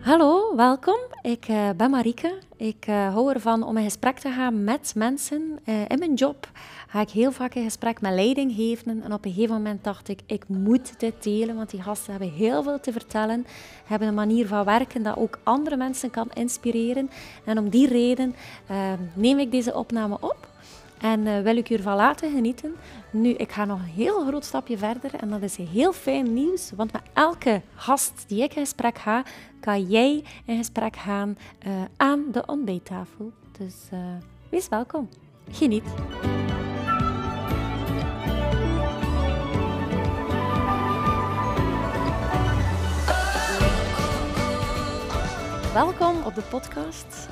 Hallo, welkom. Ik uh, ben Marieke. Ik uh, hou ervan om in gesprek te gaan met mensen. Uh, in mijn job ga ik heel vaak in gesprek met leidinggevenden. En op een gegeven moment dacht ik, ik moet dit delen, want die gasten hebben heel veel te vertellen. Hebben een manier van werken dat ook andere mensen kan inspireren. En om die reden neem ik deze opname op. En uh, wil ik u ervan laten genieten. Nu, ik ga nog een heel groot stapje verder en dat is heel fijn nieuws, want met elke gast die ik in gesprek ga, kan jij in gesprek gaan uh, aan de ontbijttafel. Dus uh, wees welkom. Geniet. Welkom op de podcast.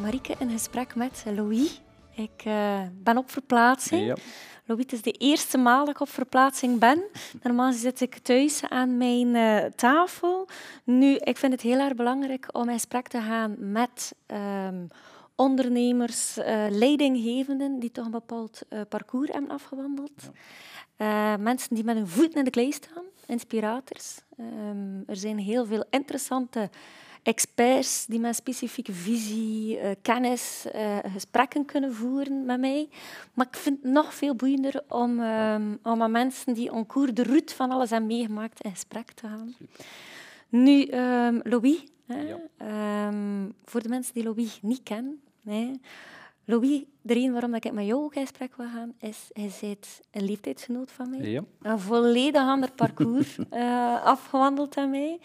Marieke in gesprek met Louis. Ik uh, ben op verplaatsing. Ja. Louis, het is de eerste maal dat ik op verplaatsing ben. Normaal zit ik thuis aan mijn uh, tafel. Nu, ik vind het heel erg belangrijk om in gesprek te gaan met um, ondernemers, uh, leidinggevenden die toch een bepaald parcours hebben afgewandeld. Ja. mensen die met hun voet in de klei staan, inspirators. Um, er zijn heel veel interessante experts die met specifieke visie, uh, kennis, uh, gesprekken kunnen voeren met mij. Maar ik vind het nog veel boeiender om, um, om met mensen die en cours de route van alles hebben meegemaakt in gesprek te gaan. Super. Nu, um, Louis, hè, ja. um, voor de mensen die Louis niet kennen, Louis, de reden waarom ik met jou ook in gesprek wil gaan, is hij bent een leeftijdsgenoot van mij. Ja. Een volledig ander parcours uh, afgewandeld aan mij.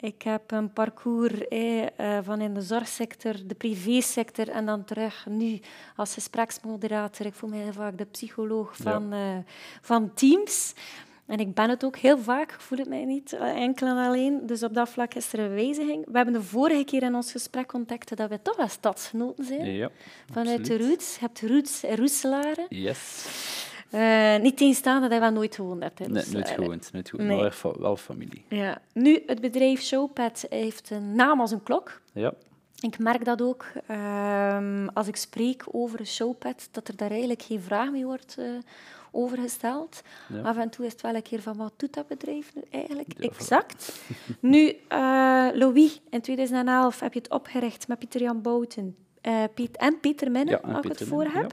Ik heb een parcours eh, van in de zorgsector, de privésector en dan terug nu als gespreksmoderator. Ik voel mij vaak de psycholoog van, ja. uh, van teams. En ik ben het ook heel vaak, ik voel het mij niet eh, enkel en alleen. Dus op dat vlak is er een wijziging. We hebben de vorige keer in ons gesprek ontdekt dat we toch wel stadsgenoten zijn. Ja, Vanuit absoluut. de roots. Je hebt roots en roeselaren. Yes. Uh, niet tegenstaande dat hij wel nooit gewoond hebt. Nee, dus, nooit gewoond. Nooit gewoond. Nee. Maar wel familie. Ja. Nu, het bedrijf Showpad heeft een naam als een klok. Ja. Ik merk dat ook um, als ik spreek over een showpad, dat er daar eigenlijk geen vraag mee wordt uh, over gesteld. Ja. Af en toe is het wel een keer van wat doet dat bedrijf nu eigenlijk ja, exact. nu, uh, Louis, in 2011 heb je het opgericht met Pieter-Jan Bouten uh, Piet en Pieter Minne, ja, als ik het voor heb.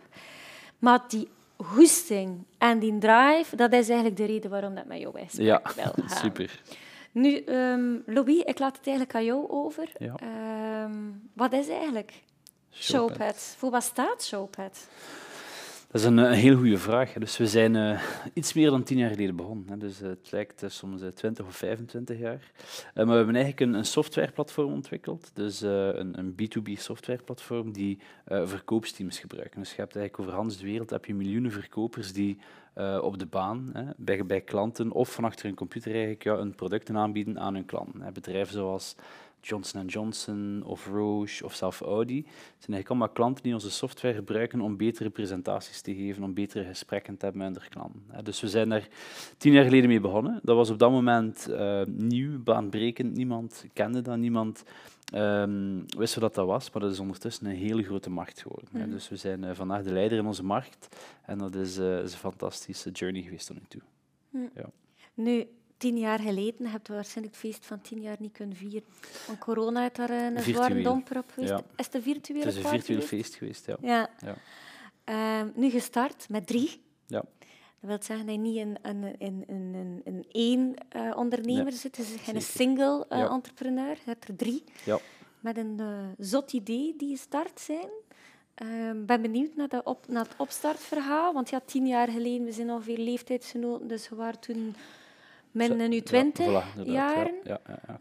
Maar die goesting en die drive, dat is eigenlijk de reden waarom dat met jou is. Ja, super. Nu, um, Louis, ik laat het eigenlijk aan jou over. Ja. Um, wat is eigenlijk Showpad? Showpad? Voor wat staat Showpad? Dat is een, een heel goede vraag. Dus we zijn uh, iets meer dan tien jaar geleden begonnen. Dus uh, het lijkt soms 20 of 25 jaar. maar we hebben eigenlijk een, een softwareplatform ontwikkeld. Dus een, een B2B softwareplatform die verkoopsteams gebruiken. Dus je hebt eigenlijk over de wereld heb je miljoenen verkopers die op de baan, hè, bij, bij klanten of van achter een computer eigenlijk, ja, een producten aanbieden aan hun klanten. Bedrijven zoals Johnson Johnson of Roche of zelf Audi. Het zijn eigenlijk allemaal klanten die onze software gebruiken om betere presentaties te geven, om betere gesprekken te hebben met hun klanten. Dus we zijn daar tien jaar geleden mee begonnen. Dat was op dat moment uh, nieuw, baanbrekend. Niemand kende dat, niemand um, wist wat dat was, maar dat is ondertussen een hele grote markt geworden. Mm. Dus we zijn uh, vandaag de leider in onze markt en dat is, uh, is een fantastische journey geweest tot nu toe. Mm. Ja. Nu, tien jaar geleden heb je waarschijnlijk het feest van tien jaar niet kunnen vieren. Want corona heeft daar een virtueel. zware domper op geweest. Ja. Is het een virtuele Het is een virtueel feest geweest, ja. ja. ja. Um, nu gestart met drie. Ja. Dat wil zeggen dat je niet in, in, in, in, in één uh, ondernemer Nee, zit. Het is geen single uh, Ja. entrepreneur. Je hebt er drie. Ja. Met een zot idee die gestart zijn. Ik ben benieuwd naar, de op, naar het opstartverhaal. Want ja, tien jaar geleden, we zijn ongeveer leeftijdsgenoten, dus we waren toen in uw twintig Ja, voilà, jaren. Ja, ja, ja,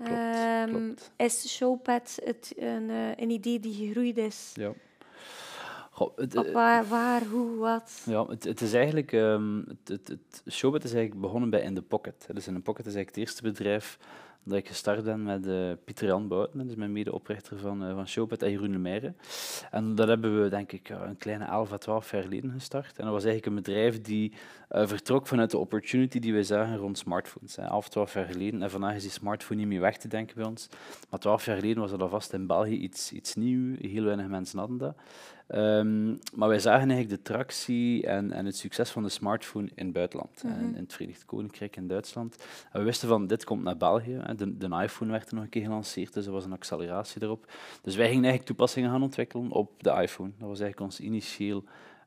klopt, klopt. Is Showpad het, een, eh, een idee die gegroeid is? Ja. Goh, het, Op eh, waar, waar, hoe, wat? Ja, het, het is eigenlijk, ehm, het, het, het is eigenlijk begonnen bij In The Pocket. Dus In The Pocket is eigenlijk het eerste bedrijf dat ik gestart ben met eh, Pieter Jan Bouten, dat is mijn medeoprichter van, eh, van Showbit en Jeroen Lemeyre. En dat hebben we denk ik ja, een kleine 11 à 12 jaar geleden gestart. En dat was eigenlijk een bedrijf die eh, vertrok vanuit de opportunity die wij zagen rond smartphones. Hè. 11, 12 jaar geleden. En vandaag is die smartphone niet meer weg te denken bij ons. Maar 12 jaar geleden was dat alvast in België iets, iets nieuws. Heel weinig mensen hadden dat. Ehm, maar wij zagen eigenlijk de tractie en, en het succes van de smartphone in het buitenland. Mhm. in, in het Verenigd Koninkrijk en Duitsland. En we wisten van, dit komt naar België. De, de iPhone werd er nog een keer gelanceerd, dus er was een acceleratie erop. Dus wij gingen eigenlijk toepassingen gaan ontwikkelen op de iPhone. Dat was eigenlijk ons initieel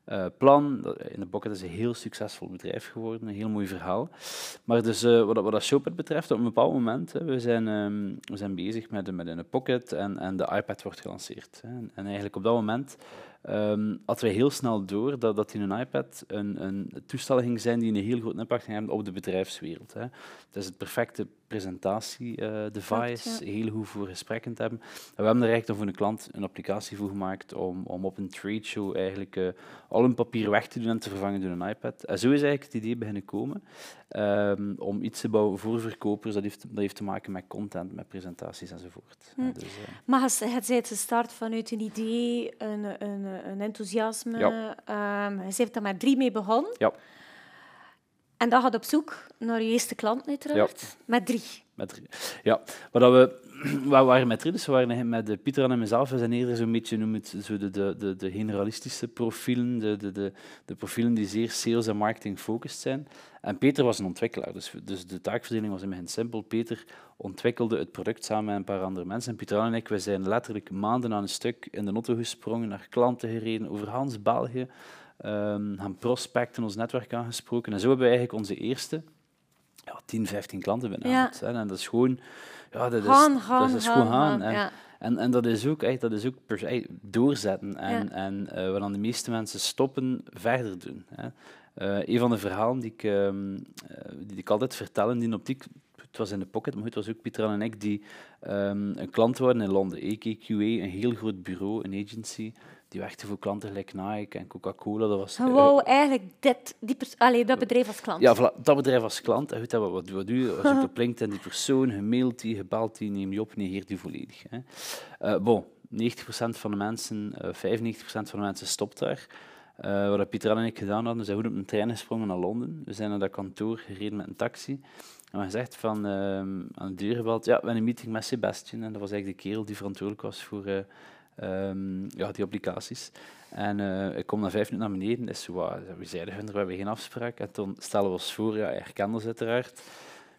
uh, plan. In de Pocket is een heel succesvol bedrijf geworden, een heel mooi verhaal. Maar dus, uh, wat, wat dat Showpad betreft, op een bepaald moment, hè, we, zijn, um, we zijn bezig met, met een Pocket en, en de iPad wordt gelanceerd. Hè. En eigenlijk op dat moment um, hadden wij heel snel door dat, dat in een iPad een, een toestel ging zijn die een heel groot impact ging hebben op de bedrijfswereld. Hè. Het is het perfecte presentatiedevice, uh, heel goed voor gesprekken te hebben. En we hebben er eigenlijk voor een klant een applicatie voor gemaakt om, om op een trade show eigenlijk uh, al hun papier weg te doen en te vervangen door een iPad. En zo is eigenlijk het idee beginnen komen um, om iets te bouwen voor verkopers. Dat heeft, dat heeft te maken met content, met presentaties enzovoort. Hm. Dus, uh, maar het de start vanuit een idee, een, een, een enthousiasme. Ja. Um, je heeft daar met drie mee begonnen. Ja. En dan gaat op zoek naar je eerste klant, uiteraard. Ja. Met drie. Met drie. Ja, maar dat we, we waren met drie, dus we waren met Pieter en mezelf. We zijn eerder zo'n beetje noem het, zo de, de, de, de generalistische profielen, de, de, de, de profielen die zeer sales en marketing gefocust zijn. En Peter was een ontwikkelaar, dus, dus de taakverdeling was in het begin simpel. Peter ontwikkelde het product samen met een paar andere mensen. En Pieter en ik we zijn letterlijk maanden aan een stuk in de auto gesprongen, naar klanten gereden, over Hans België um, gaan prospecten, ons netwerk aangesproken. En zo hebben we eigenlijk onze eerste ja, 10, 15 klanten. Ja. En dat is gewoon... Ja, dat is, gaan, gaan, dat is gewoon gaan. en, en, en, dat is ook, echt, dat is ook per, doorzetten. En, en uh, wat dan de meeste mensen stoppen, verder doen. Hè. Uh, een van de verhalen die ik, um, die ik altijd vertel in die optiek, het was in de pocket, maar het was ook Pieter en ik die um, een klant waren in Londen. EKQA, een heel groot bureau, een agency, die werkte voor klanten gelijk Nike en Coca-Cola. Dat was, wow, uh, eigenlijk dit, die allee, dat bedrijf als klant. Ja, voilà, dat bedrijf als klant. En goed, wat, wat, wat doe je? Als je op LinkedIn die persoon, je mailt die, je belt die, neem je op, negeert die volledig. Hè. Uh, bon, 90% van de mensen, uh, 95% van de mensen stopt daar. Uh, wat Pieter en ik gedaan hadden, we zijn goed op een trein gesprongen naar Londen. We zijn naar dat kantoor gereden met een taxi. En we gezegd van, uh, aan de deur gebeld, ja, we hebben een meeting met Sebastian. En dat was eigenlijk de kerel die verantwoordelijk was voor uh, um, ja, die applicaties. En uh, ik kom na vijf minuten naar beneden. Is zo, we zeiden hun, we hebben geen afspraak. En toen stellen we ons voor, ja, herkende ze uiteraard.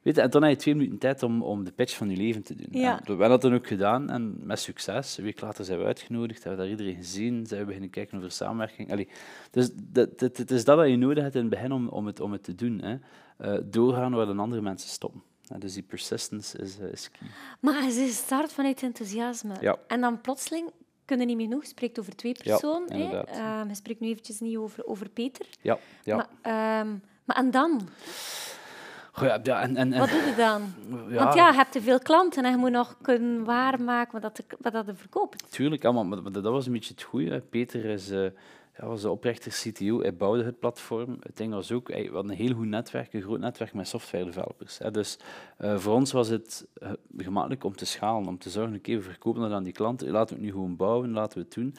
Weet je, en toen had je twee minuten tijd om, om de pitch van je leven te doen. Ja. we hebben dat dan ook gedaan en met succes. Een week later zijn we uitgenodigd, hebben we daar iedereen gezien, zijn we beginnen kijken over samenwerking. Allee, dus het is dat wat je nodig hebt in het begin om, om, het, om het te doen. Hè. Uh, doorgaan waar de andere mensen stoppen. dus die persistence is, uh, is key. Maar het is start vanuit enthousiasme. Ja. En dan plotseling kunnen niet meer genoeg. Je spreekt over twee personen. Ja, uh, je spreekt nu eventjes niet over, over Peter. Ja. ja. Maar, um, maar en dan? ja, ja, en, en, wat doe je dan? Ja. Want ja, je hebt te veel klanten en je moet nog kunnen waarmaken wat dat, wat dat verkoopt. Tuurlijk, ja, maar, maar, dat was een beetje het goede. Peter is... Uh, ja, was de oprichter CTO, hij bouwde het platform. Het ding was ook, hij had een heel goed netwerk, een groot netwerk met software developers. Dus uh, voor ons was het uh, gemakkelijk om te schalen, om te zorgen, oké, we verkopen dat aan die klanten, laten we het nu gewoon bouwen, laten we het doen.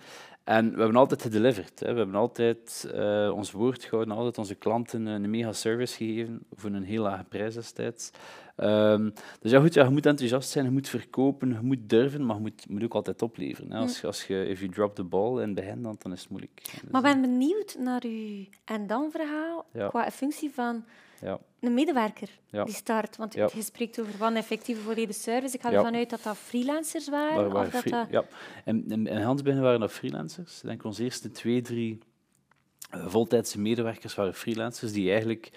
En we hebben altijd gedeliverd. Hè. We hebben altijd uh, ons woord gehouden, altijd onze klanten een mega service gegeven voor een heel lage prijs destijds. Um, dus ja, goed, ja, je moet enthousiast zijn, je moet verkopen, je moet durven, maar je moet, moet ook altijd opleveren. Hè. Als, als je, if you drop the ball in het begin, dan, dan is het moeilijk. Dus, maar ik ben benieuwd naar uw en-dan-verhaal ja. qua functie van ja. een medewerker ja. die start. Want je spreekt over een effectieve volledige service. Ik ga ja. ervan uit dat dat freelancers waren. Waar, waar of dat free, dat... Ja, in, in, in Hansbinnen waren dat freelancers. Ik denk onze eerste twee, drie uh, voltijdse medewerkers waren freelancers die eigenlijk...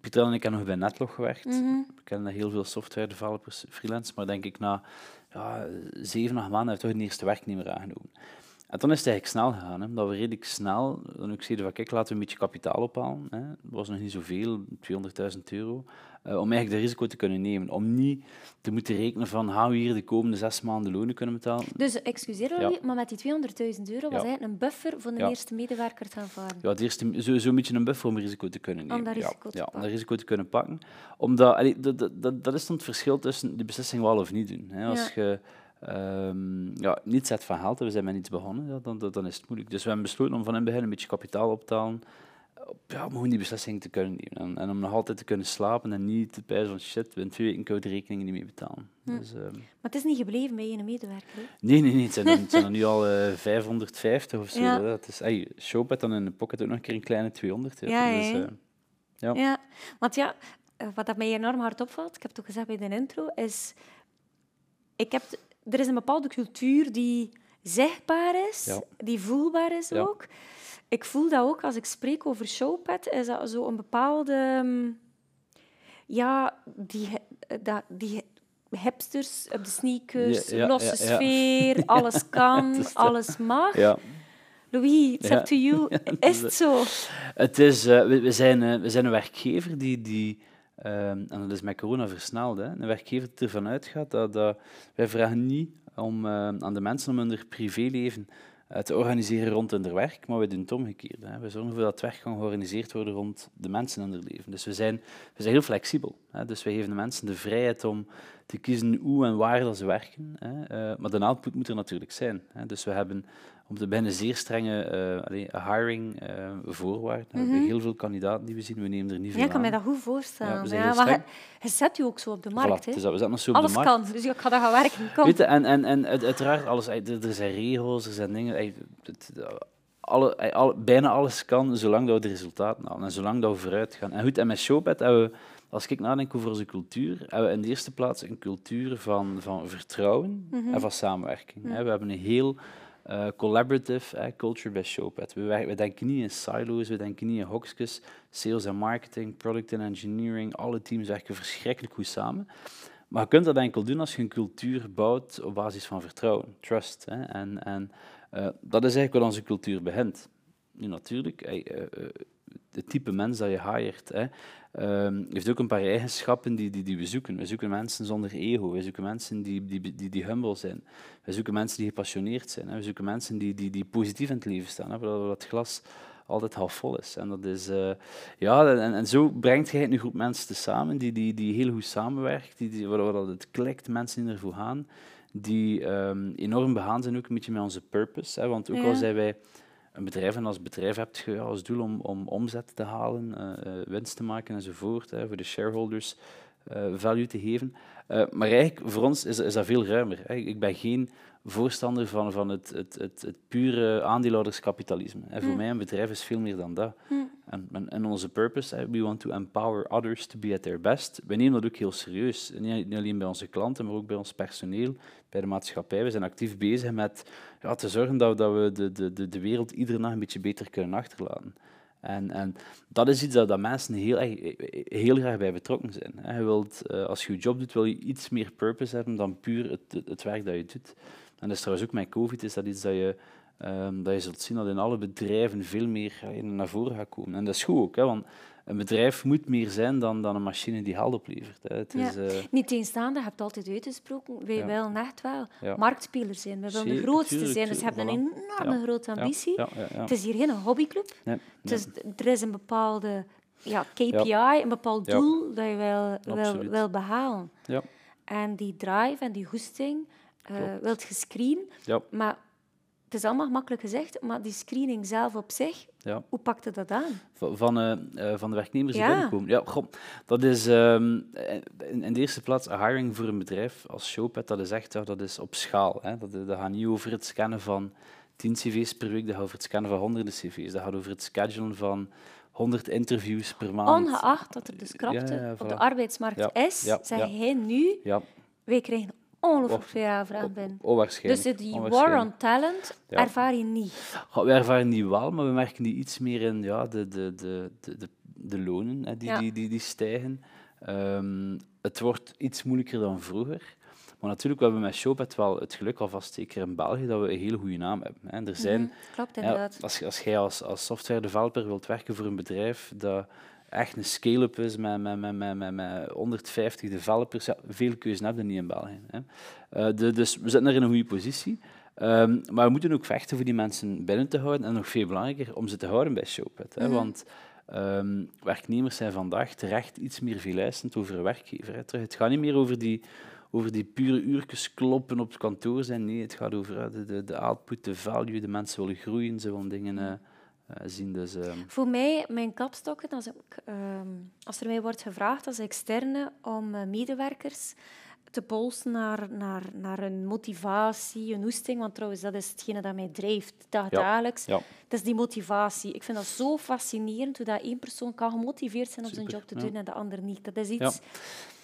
Pieter en ik hebben nog bij Netlog gewerkt. Mm -hmm. We kennen heel veel software developers, freelancers, maar denk ik na ja, zeven, acht maanden heeft toch een eerste werknemer aangenomen. En toen is het eigenlijk snel gegaan, hè, dat we redelijk snel, dan ook zeiden van kijk, laten we een beetje kapitaal ophalen. Hè. Dat was nog niet zoveel, 200.000 euro, uh, om eigenlijk de risico te kunnen nemen. Om niet te moeten rekenen van, gaan we hier de komende zes maanden lonen kunnen betalen. Dus, excuseer ja. maar met die 200.000 euro was ja. eigenlijk een buffer voor de ja. eerste medewerker te aanvaarden? Ja, het eerste, zo, zo een beetje een buffer om risico te kunnen nemen. Om dat risico te pakken. om dat risico te kunnen pakken. Omdat, allee, dat, dat, dat, dat is dan het verschil tussen de beslissing wel of niet doen. Hè. Als je um, ja, niet zet van geld, we zijn met iets begonnen, ja, dan, dan, is het moeilijk. Dus we hebben besloten om van in het begin een beetje kapitaal op te halen, ja, om gewoon die beslissing te kunnen nemen. En, en, om nog altijd te kunnen slapen en niet te pijzen van shit, we in twee weken kunnen de rekeningen niet meer betalen. Hm. Dus, um, maar het is niet gebleven bij een medewerker, hè? Nee, nee, nee. Het zijn, er, het zijn er nu al uh, 550 of zo. Ja. Dat is, hey, Showpad dan in de pocket ook nog een keer een kleine 200. Ja. Ja, dus, uh, ja. ja. Want ja, wat dat mij enorm hard opvalt, ik heb het ook gezegd bij de intro, is... Ik heb, er is een bepaalde cultuur die zichtbaar is, die voelbaar is ook. Ik voel dat ook als ik spreek over showpad, is dat zo een bepaalde... Mm, ja, die, dat, die hipsters op de sneakers, losse sfeer, alles kan, alles mag. Louis, it's up to you. Is het zo? Het is, uh, we, zijn, uh, we zijn een werkgever die... die en dat is met corona versneld. Hè. Een werkgever die ervan uitgaat dat, dat wij vragen niet om, uh, aan de mensen om hun privéleven uh, te organiseren rond hun werk, maar we doen het omgekeerde. Hè. We zorgen ervoor dat het werk kan georganiseerd worden rond de mensen in hun leven. Dus we zijn, we zijn heel flexibel. Hè. Dus we geven de mensen de vrijheid om te kiezen hoe en waar dat ze werken. Hè. Uh, maar de output moet er natuurlijk zijn. Hè. Dus we hebben om te beginnen zeer strenge uh, hiring uh, voorwaarden. We hebben mhm. heel veel kandidaten die we zien, we nemen er niet veel Ja, ik kan me dat goed voorstellen. Ja, maar je, zet je ook zo op de markt. Voilà, we zetten zo op alles de markt. kan, dus ik ga daar gaan werken. Kom. Weet je, en, en, en uiteraard, alles, er zijn regels, er zijn dingen... Alle, alle, bijna alles kan, zolang dat we de resultaten halen en zolang dat we vooruit gaan. En goed, en met Showpad hebben we als ik nadenk over onze cultuur, hebben we in de eerste plaats een cultuur van, van vertrouwen mhm. en van samenwerking. Mhm. We hebben een heel uh, collaborative uh, culture bij Showpad. We, we, denken niet in silo's, we denken niet in hokjes. Sales en marketing, product en engineering, alle teams werken verschrikkelijk goed samen. Maar je kunt dat enkel doen als je een cultuur bouwt op basis van vertrouwen, trust. Hè. En, en uh, dat is eigenlijk wat onze cultuur begint. Nu natuurlijk, het type mens dat je hired, hè, um, heeft ook een paar eigenschappen die, die, die we zoeken. We zoeken mensen zonder ego, we zoeken mensen die, die, die, die humble zijn, we zoeken mensen die gepassioneerd zijn, hè. we zoeken mensen die, die, die positief in het leven staan, hè, dat het glas altijd half vol is. En, dat is, uh, ja, en, en zo brengt je een groep mensen samen die, die, die heel goed samenwerkt, die, die, het klikt, mensen die ervoor gaan, die um, enorm behaan zijn ook een beetje met onze purpose. Hè, want ook al zijn wij een bedrijf en als bedrijf hebt je als doel om, om omzet te halen, uh, winst te maken enzovoort, hè, voor de shareholders uh, value te geven. Maar eigenlijk voor ons is, is dat veel ruimer. Hè. Ik ben geen voorstander van, van het, het, het, het pure aandeelhouderskapitalisme. En voor mm. mij een bedrijf is veel meer dan dat. Mm. En, en, onze purpose, we want to empower others to be at their best. We nemen dat ook heel serieus. Niet, alleen bij onze klanten, maar ook bij ons personeel, bij de maatschappij. We zijn actief bezig met ja, te zorgen dat, dat we de, de, de wereld iedere dag een beetje beter kunnen achterlaten. En, en dat is iets dat, dat mensen heel, heel graag bij betrokken zijn. Je wilt, eh, als je je job doet, wil je iets meer purpose hebben dan puur het, het werk dat je doet. En is trouwens ook met COVID, is dat iets dat je, um, dat je zult zien dat in alle bedrijven veel meer naar voren gaat komen. En dat is goed ook, hè, want een bedrijf moet meer zijn dan, dan een machine die geld oplevert. Hè. Het ja. is, uh... Niet je hebt altijd uitgesproken, wij ja. willen echt wel ja. marktspeler zijn. We willen de grootste zijn, dus we hebben een enorme grote ambitie. Het is hier geen hobbyclub. Nee. Er is een bepaalde ja, KPI, een bepaald doel dat je wil, wil, wil behalen. En die drive en die goesting uh, wilt gescreen. Ja. Maar het is allemaal makkelijk gezegd, maar die screening zelf op zich, ja. hoe pakte dat aan? Van, van, uh, van de werknemers die binnenkomen. Ja, goh, dat is um, in, in, de eerste plaats hiring voor een bedrijf als Showpad, dat is echt dat is op schaal. Hè. Dat, dat gaat niet over het scannen van 10 cv's per week, dat gaat over het scannen van honderden cv's. Dat gaat over het schedulen van 100 interviews per maand. Ongeacht dat er dus krapte op de arbeidsmarkt is, zeg hij nu, wij krijgen ongelooflijk aanvraag ben. Oh, waarschijnlijk. Dus die war on talent ervaar je niet? we ervaren die wel, maar we merken die iets meer in ja, de, de, de, de, de, lonen hè, die, die, die, die, stijgen. Um, het wordt iets moeilijker dan vroeger. Maar natuurlijk, we hebben met Showpad wel het geluk, alvast zeker in België, dat we een hele goede naam hebben. Hè. Er zijn, mm Klopt, inderdaad. Als, als jij als, als software developer wilt werken voor een bedrijf dat echt een scale-up is met, met, met, met, met, met 150 developers. Ja, veel keuze hebben we niet in België. Hè. Uh, de, dus we zitten er in een goede positie. Um, maar we moeten ook vechten voor die mensen binnen te houden en nog veel belangrijker, om ze te houden bij Showpad. Hè. Mm -hmm. Want um, werknemers zijn vandaag terecht iets meer verlijstend over werkgever. Hè. Het gaat niet meer over die, over die pure uurtjes kloppen op het kantoor zijn. Nee, het gaat over de, de, de output, de value. De mensen willen groeien, ze willen dingen... Uh, zien. Dus, um... Voor mij, mijn kapstokken, als, ik, um, als er mij wordt gevraagd als externe om uh, medewerkers te polsen naar, naar, naar een motivatie, een oesting. Want trouwens, dat is hetgene dat mij drijft dagelijks. Ja. Dat is die motivatie. Ik vind dat zo fascinerend hoe dat één persoon kan gemotiveerd zijn om zijn job te doen en de ander niet. Dat is iets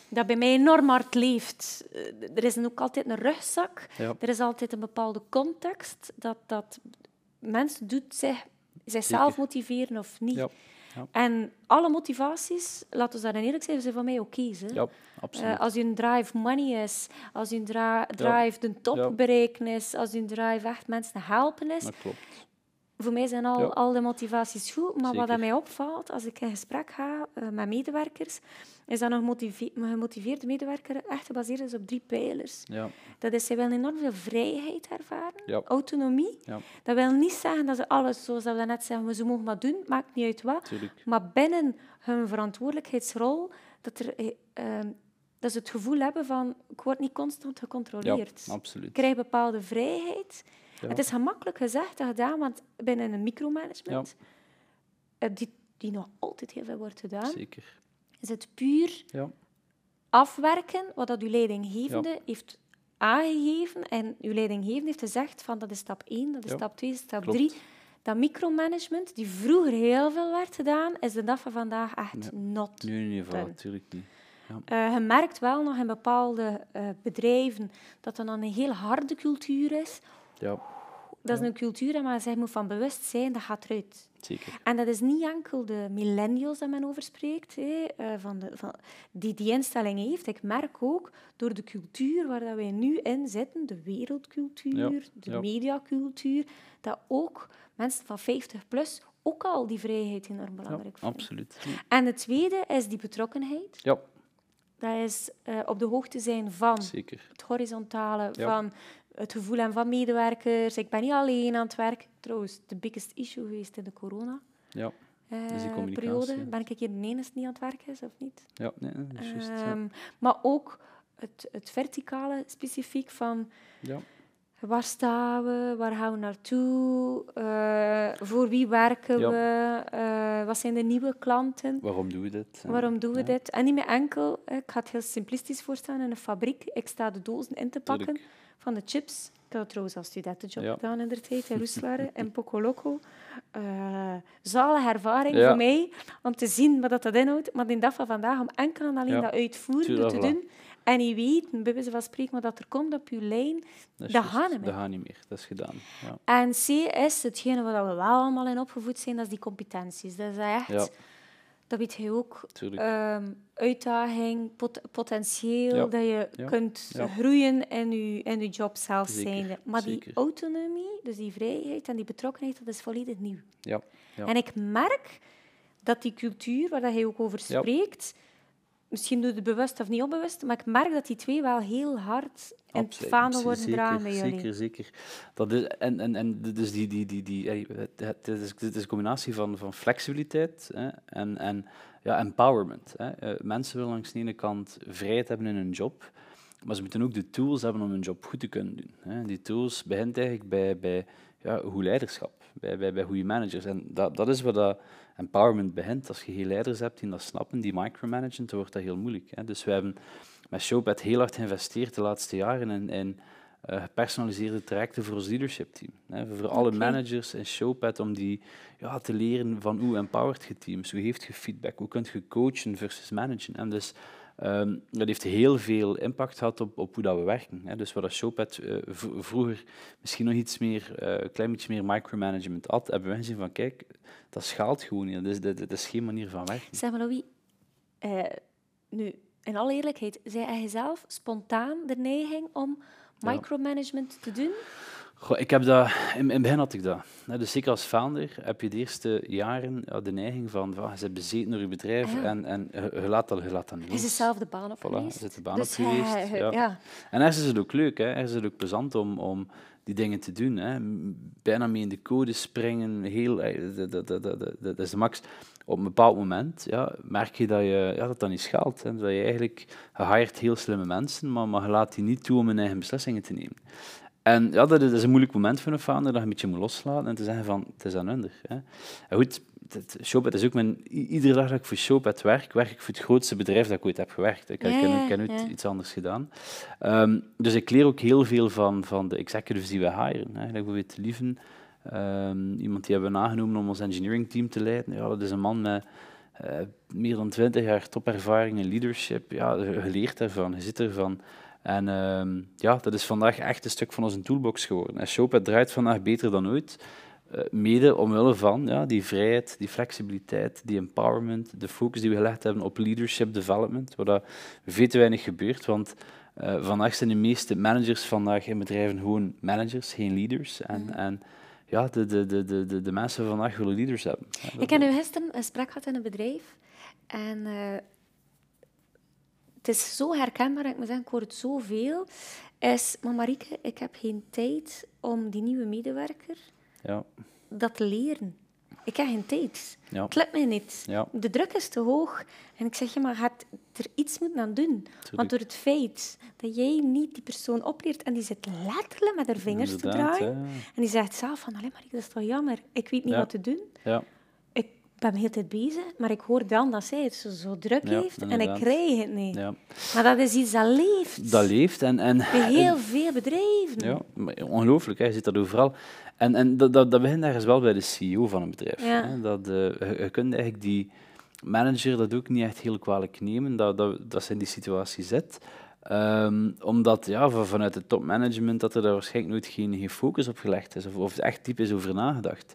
dat bij mij enorm hard leeft. Eh, er is ook altijd een rugzak. Er is altijd een bepaalde context dat, dat mensen doet zich, zichzelf motiveren of niet. Ja. Ja. En alle motivaties, laten we daar eerlijk zijn, zijn van mij oké. Okay, ja, absoluut. Uh, als je drive money is, als je drive de top bereiken is, als je drive echt mensen helpen is, dat klopt. Voor mij zijn al, al de motivaties goed, maar wat mij opvalt als ik in gesprek ga uh, met medewerkers, is dat een gemotiveerde medewerker echt gebaseerd is op drie pijlers. Ja. Dat is, zij willen enorm veel vrijheid ervaren, autonomie. Dat wil niet zeggen dat ze alles, zoals we net zeggen, ze mogen maar doen, maakt niet uit wat. Maar binnen hun verantwoordelijkheidsrol, dat, er, eh, ehm, dat ze het gevoel hebben van, ik word niet constant gecontroleerd. Ja, absoluut. Ik krijg bepaalde vrijheid. Het is gemakkelijk gezegd en gedaan, want binnen een micromanagement, ja. Eh, die, die nog altijd heel veel wordt gedaan, Zeker. is het puur ja. afwerken wat dat uw leidinggevende heeft aangegeven en uw leidinggevende heeft gezegd van dat is stap 1, dat is stap 2, stap 3. Dat micromanagement, die vroeger heel veel werd gedaan, is de dag van vandaag echt not Nee, nee, nee natuurlijk niet. Ja. Uh, je merkt wel nog in bepaalde uh, bedrijven dat er dan een heel harde cultuur is. Ja. Dat is een cultuur, maar zij moet van bewust zijn, dat gaat eruit. Zeker. En dat is niet enkel de millennials dat men over spreekt, hé, uh, van de, van, die die instelling heeft. Ik merk ook door de cultuur waar dat wij nu in zitten, de wereldcultuur, de mediacultuur, dat ook mensen van 50 plus ook al die vrijheid enorm belangrijk vinden. Absoluut. En het tweede is die betrokkenheid. Ja. Dat is uh, op de hoogte zijn van Zeker. het horizontale, van het gevoel hebben van medewerkers. Ik ben niet alleen aan het werk. Trouwens, de biggest issue geweest in de corona. Ja. Uh, periode. Ben ik hier de enige niet aan het werk is, of niet? Ja, nee, dat is juist. Ja. Ehm, maar ook het, het verticale specifiek van... Ja. Waar staan we? Waar gaan we naartoe? Uh, voor wie werken we? Uh, wat zijn de nieuwe klanten? Waarom doen we dit? Waarom doen we dit? En niet meer enkel, ik ga het heel simplistisch voorstellen, in een fabriek. Ik sta de dozen in te pakken. Tuurlijk van de chips. Ik had trouwens als studentenjob ja. gedaan in de tijd in Roeselare en Pocoloco. Uh, zalige ervaring voor mij om te zien wat dat inhoudt. Maar in dag van vandaag om enkel en alleen dat uitvoeren te doen. En je weet, bij wijze van spreken, wat er komt op je lijn, dat, dat gaat niet meer. Dat gaat niet meer, dat is gedaan. Ja. En C is hetgene waar we wel allemaal in opgevoed zijn, dat is die competenties. Dat is echt dat weet je ook. Um, uitdaging, potentieel, dat je kunt groeien in je, in je job zelf zijn. Maar die autonomie, dus die vrijheid en die betrokkenheid, dat is volledig nieuw. Ja. En ik merk dat die cultuur, waar hij ook over spreekt, misschien doe je het bewust of niet onbewust, maar ik merk dat die twee wel heel hard in het vaandel worden gedragen bij jullie. Zeker, zeker. Dat is, en, en, en dus die, die, die, die, het, is, het is een combinatie van, van flexibiliteit hè, en, en ja, empowerment. Hè. Uh, mensen willen langs de ene kant vrijheid hebben in hun job, maar ze moeten ook de tools hebben om hun job goed te kunnen doen. Hè. Die tools begint eigenlijk bij, bij ja, goed leiderschap, bij, bij, bij goede managers. En dat, dat is wat dat empowerment begint. Als je geen leiders hebt die dat snappen, die micromanagen, dan wordt dat heel moeilijk. Hè. Dus we hebben met Showpad heel hard geïnvesteerd de laatste jaren in, in uh, gepersonaliseerde trajecten voor ons leadership team. Hè, voor alle managers in Showpad om die ja, te leren van hoe empowered je teams, hoe geeft je feedback, hoe kun je coachen versus managen. En dus um, dat heeft heel veel impact gehad op, op hoe dat we werken. Hè. Dus waar dat Showpad uh, vroeger misschien nog iets meer, uh, klein beetje meer micromanagement had, hebben we gezien van kijk, dat schaalt gewoon niet. Dat is, dat, dat is geen manier van werken. Zeg maar, Louis, nu, in alle eerlijkheid, zei hij zelf spontaan de neiging om micromanagement te doen? Goh, ik heb dat, in, het begin had ik dat. Dus zeker als founder heb je de eerste jaren de neiging van, van je bent bezeten door je bedrijf ah, en, en je, laat dat, je laat dat niet. Is het zelf de baan op voilà, geweest? Is de baan dus op geweest, ja. ja. En ergens is het ook leuk, hè. ergens is het ook plezant om, om die dingen te doen. Hè. Bijna mee in de code springen, heel, dat, dat, dat, dat is de max op een bepaald moment ja, merk je dat je, ja, dat, dat niet schaalt. Hè. Dat je eigenlijk hired heel slimme mensen, maar, maar je laat die niet toe om hun eigen beslissingen te nemen. En ja, dat is, een moeilijk moment voor een founder, dat je een beetje moet loslaten en te zeggen van, het is aan hun. En goed, Showpad is ook mijn... Iedere dag dat ik voor Showpad werk, werk ik voor het grootste bedrijf dat ik ooit heb gewerkt. Ik, ja, heb nooit iets anders gedaan. Ehm, dus ik leer ook heel veel van, van de executives die we hiren. Hè. Bijvoorbeeld Lieven, um, iemand die hebben we nagenomen om ons engineering team te leiden. Ja, dat is een man met uh, meer dan twintig jaar topervaring in leadership. Ja, je leert ervan, je zit ervan. En uh, ja, dat is vandaag echt een stuk van onze toolbox geworden. En Showpad draait vandaag beter dan ooit. Uh, mede omwille van ja, die vrijheid, die flexibiliteit, die empowerment, de focus die we gelegd hebben op leadership development, waar dat veel te weinig gebeurt. Want uh, vandaag zijn de meeste managers vandaag in bedrijven gewoon managers, geen leaders. En, mm. en ja, de, de, de, de, de mensen vandaag willen leaders hebben. Ik heb nu gisteren een gesprek gehad in een bedrijf. En uh, het is zo herkenbaar, ik moet zeggen, ik hoor het zoveel. Is, maar Marieke, ik heb geen tijd om die nieuwe medewerker ja. dat te leren. Ik heb geen tijd. Ja. Het lukt mij niet. Ja. De druk is te hoog. En ik zeg, je maar gaat er iets moeten aan doen. Want door het feit dat jij niet die persoon opleert en die zit letterlijk met haar vingers te draaien. En die zegt zelf van, maar dat is toch jammer. Ik weet niet wat te doen. Ik ben de hele tijd bezig, maar ik hoor dan dat zij het zo, zo druk heeft en ik krijg het niet. Maar dat is iets dat leeft. Dat leeft. En, en, Bij heel veel bedrijven. Ja, ongelooflijk. Hè. Je ziet dat overal. En, en dat, dat, dat begint ergens wel bij de CEO van een bedrijf. Hè? Dat, uh, je, kunt eigenlijk die manager dat ook niet echt heel kwalijk nemen, dat, dat, dat ze in die situatie zit. Um, omdat ja, vanuit het topmanagement dat er daar waarschijnlijk nooit geen, geen focus op gelegd is, of, of er echt diep is over nagedacht.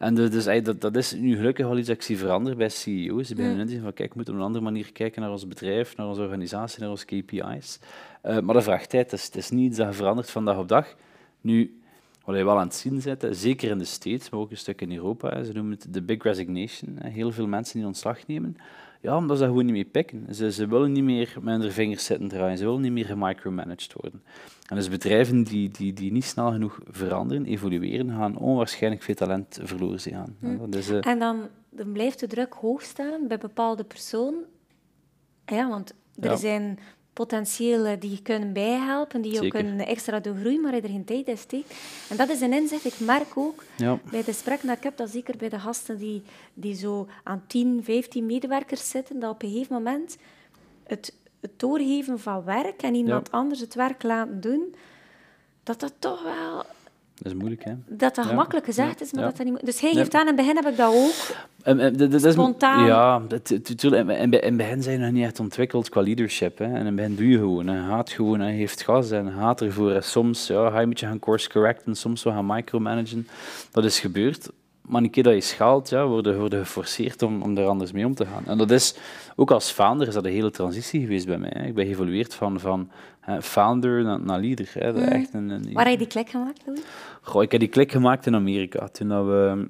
En dus, dus dat, dat is nu gelukkig wel iets dat ik zie veranderen bij CEO's. Ze beginnen mm. van, kijk, we moeten op een andere manier kijken naar ons bedrijf, naar onze organisatie, naar onze KPI's. Uh, maar dat vraagt tijd, het is, het is niet iets dat verandert van dag op dag. Nu, wat je wel aan het zien zit, zeker in de States, maar ook een stuk in Europa, ze noemen het de big resignation. Heel veel mensen die ontslag nemen, ja, omdat ze dat gewoon niet meer pikken. Ze, ze willen niet meer met hun vingers zitten draaien, ze willen niet meer gemicromanaged worden. En dus bedrijven die, die, die niet snel genoeg veranderen, evolueren, gaan onwaarschijnlijk veel talent verloren gaan. Hm. Eh, en dan, dan blijft de druk hoog staan bij bepaalde personen. Ja, want er zijn potentieel die kunnen bijhelpen, die ook kunnen extra doen groeien, maar er geen tijd in steekt. En dat is een inzicht. Ik merk ook ja. bij de gesprekken dat ik heb, dat zeker bij de gasten die, die zo aan 10, 15 medewerkers zitten, dat op een gegeven moment het, het doorgeven van werk en iemand anders het werk laten doen, dat dat toch wel dat is moeilijk, hè? Dat dat gemakkelijk gezegd is, maar dat dat niet Dus hij geeft aan, in het begin heb ik dat ook. dat, Spontaan. Ja, in, in het begin zijn je nog niet echt ontwikkeld qua leadership. Hè. En in het begin doe je gewoon. Hè. Gaat gewoon, hij heeft gas en gaat ervoor. Soms ja, ga je een beetje gaan course correcten, soms wel gaan micromanagen. Dat is gebeurd maar een keer dat je schaalt, ja, worden, worden geforceerd om, om daar anders mee om te gaan. En dat is, ook als founder is dat een hele transitie geweest bij mij. Hè. Ik ben geëvolueerd van, van hè, founder naar, naar leader. Hè. Mm. Echt een, een, Waar heb je die klik gemaakt, Louis? Goh, ik heb die klik gemaakt in Amerika. Toen dat we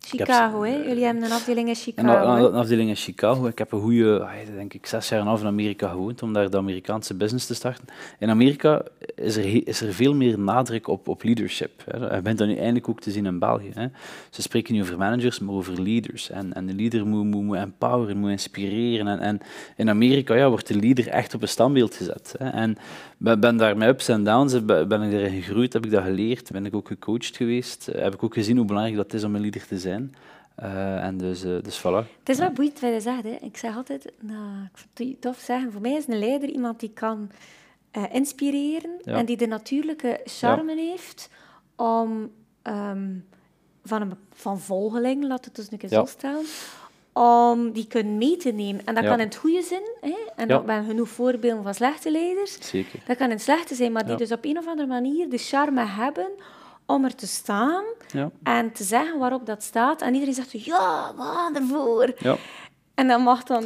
Chicago, hè? Jullie hebben een afdeling in Chicago. Een, een afdeling in Chicago. Ik heb een goede, denk ik, zes jaar en half in Amerika gewoond om daar de Amerikaanse business te starten. In Amerika is er, is er veel meer nadruk op, op leadership. Hè. Je bent dat nu eindelijk ook te zien in België. Hè. Ze spreken niet over managers, maar over leaders. En, en de leader moet, moet, moet empoweren, moet inspireren. En, en in Amerika ja, wordt de leader echt op een standbeeld gezet. Hè. En ben, ben daar met ups en downs, ben ik erin gegroeid, heb ik dat geleerd, ben ik ook gecoacht geweest. Heb ik ook gezien hoe belangrijk dat is om een leader te zijn. Uh, en dus, uh, dus voilà. Het is wel boeiend wat je zegt. Hè. Ik zeg altijd, nou, ik vind het tof zeggen, voor mij is een leider iemand die kan uh, inspireren en die de natuurlijke charme ja. heeft om um, van, een, van volgeling, laat het dus een keer ja. zo staan, om die kunnen mee te nemen. En dat kan in het goede zin, hè? en dat ben genoeg voorbeelden van slechte leiders. Zeker. Dat kan in het slechte zijn, maar die dus op een of andere manier de charme hebben om er te staan ja. en te zeggen waarop dat staat. En iedereen zegt, ja, gaan ervoor. Ja. En dan mag dan...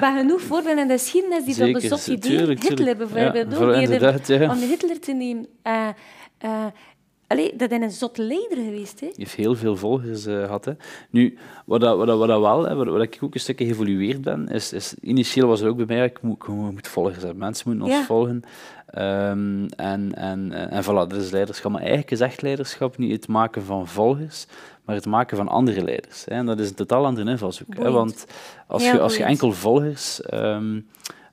Bij genoeg voorbeelden in de geschiedenis die dat bezocht idee. Hitler bijvoorbeeld ja, ook. Om de Hitler te nemen. Uh, uh, Allee, dat is een zot leider geweest. Hè? Je heeft heel veel volgers uh, gehad. Hè. Nu, wat, dat, wat, dat, wat dat wel, hè, wat, wat, ik ook een stukje geëvolueerd ben, is, is initieel was er ook bij mij, ik moet, ik moet volgers hebben. Mensen moeten ons ja. volgen. Um, en, en, en voilà, dat is leiderschap. Maar eigenlijk is echt leiderschap niet het maken van volgers, maar het maken van andere leiders. Hè. En dat is een totaal andere invalshoek. Hè, want als je, als je enkel volgers... Um,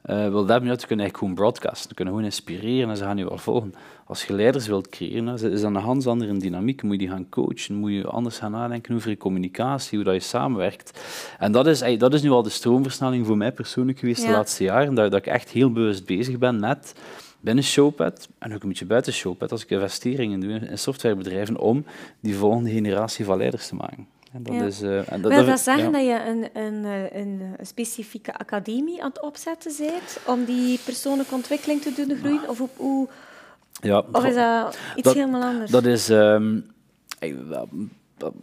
uh, wil dat te kunnen eigenlijk gewoon broadcasten. Te kunnen gewoon inspireren en ze gaan je wel volgen. Als je leiders wilt creëren, is dat een ganz andere dynamiek. Moet je die gaan coachen, moet je anders gaan nadenken over je communicatie, hoe dat je samenwerkt. En dat is, dat is nu al de stroomversnelling voor mij persoonlijk geweest de laatste jaren, dat, dat ik echt heel bewust bezig ben met binnen Showpad en ook een beetje buiten Showpad, als ik investeringen doe in softwarebedrijven, om die volgende generatie van leiders te maken. En dat is, uh, en dat, Wil dat zeggen dat je een, een, eh, een, een, specifieke academie aan het opzetten bent om die persoonlijke ontwikkeling te doen groeien? Of, op, hoe, ja, of is dat iets helemaal anders? Dat is... Um,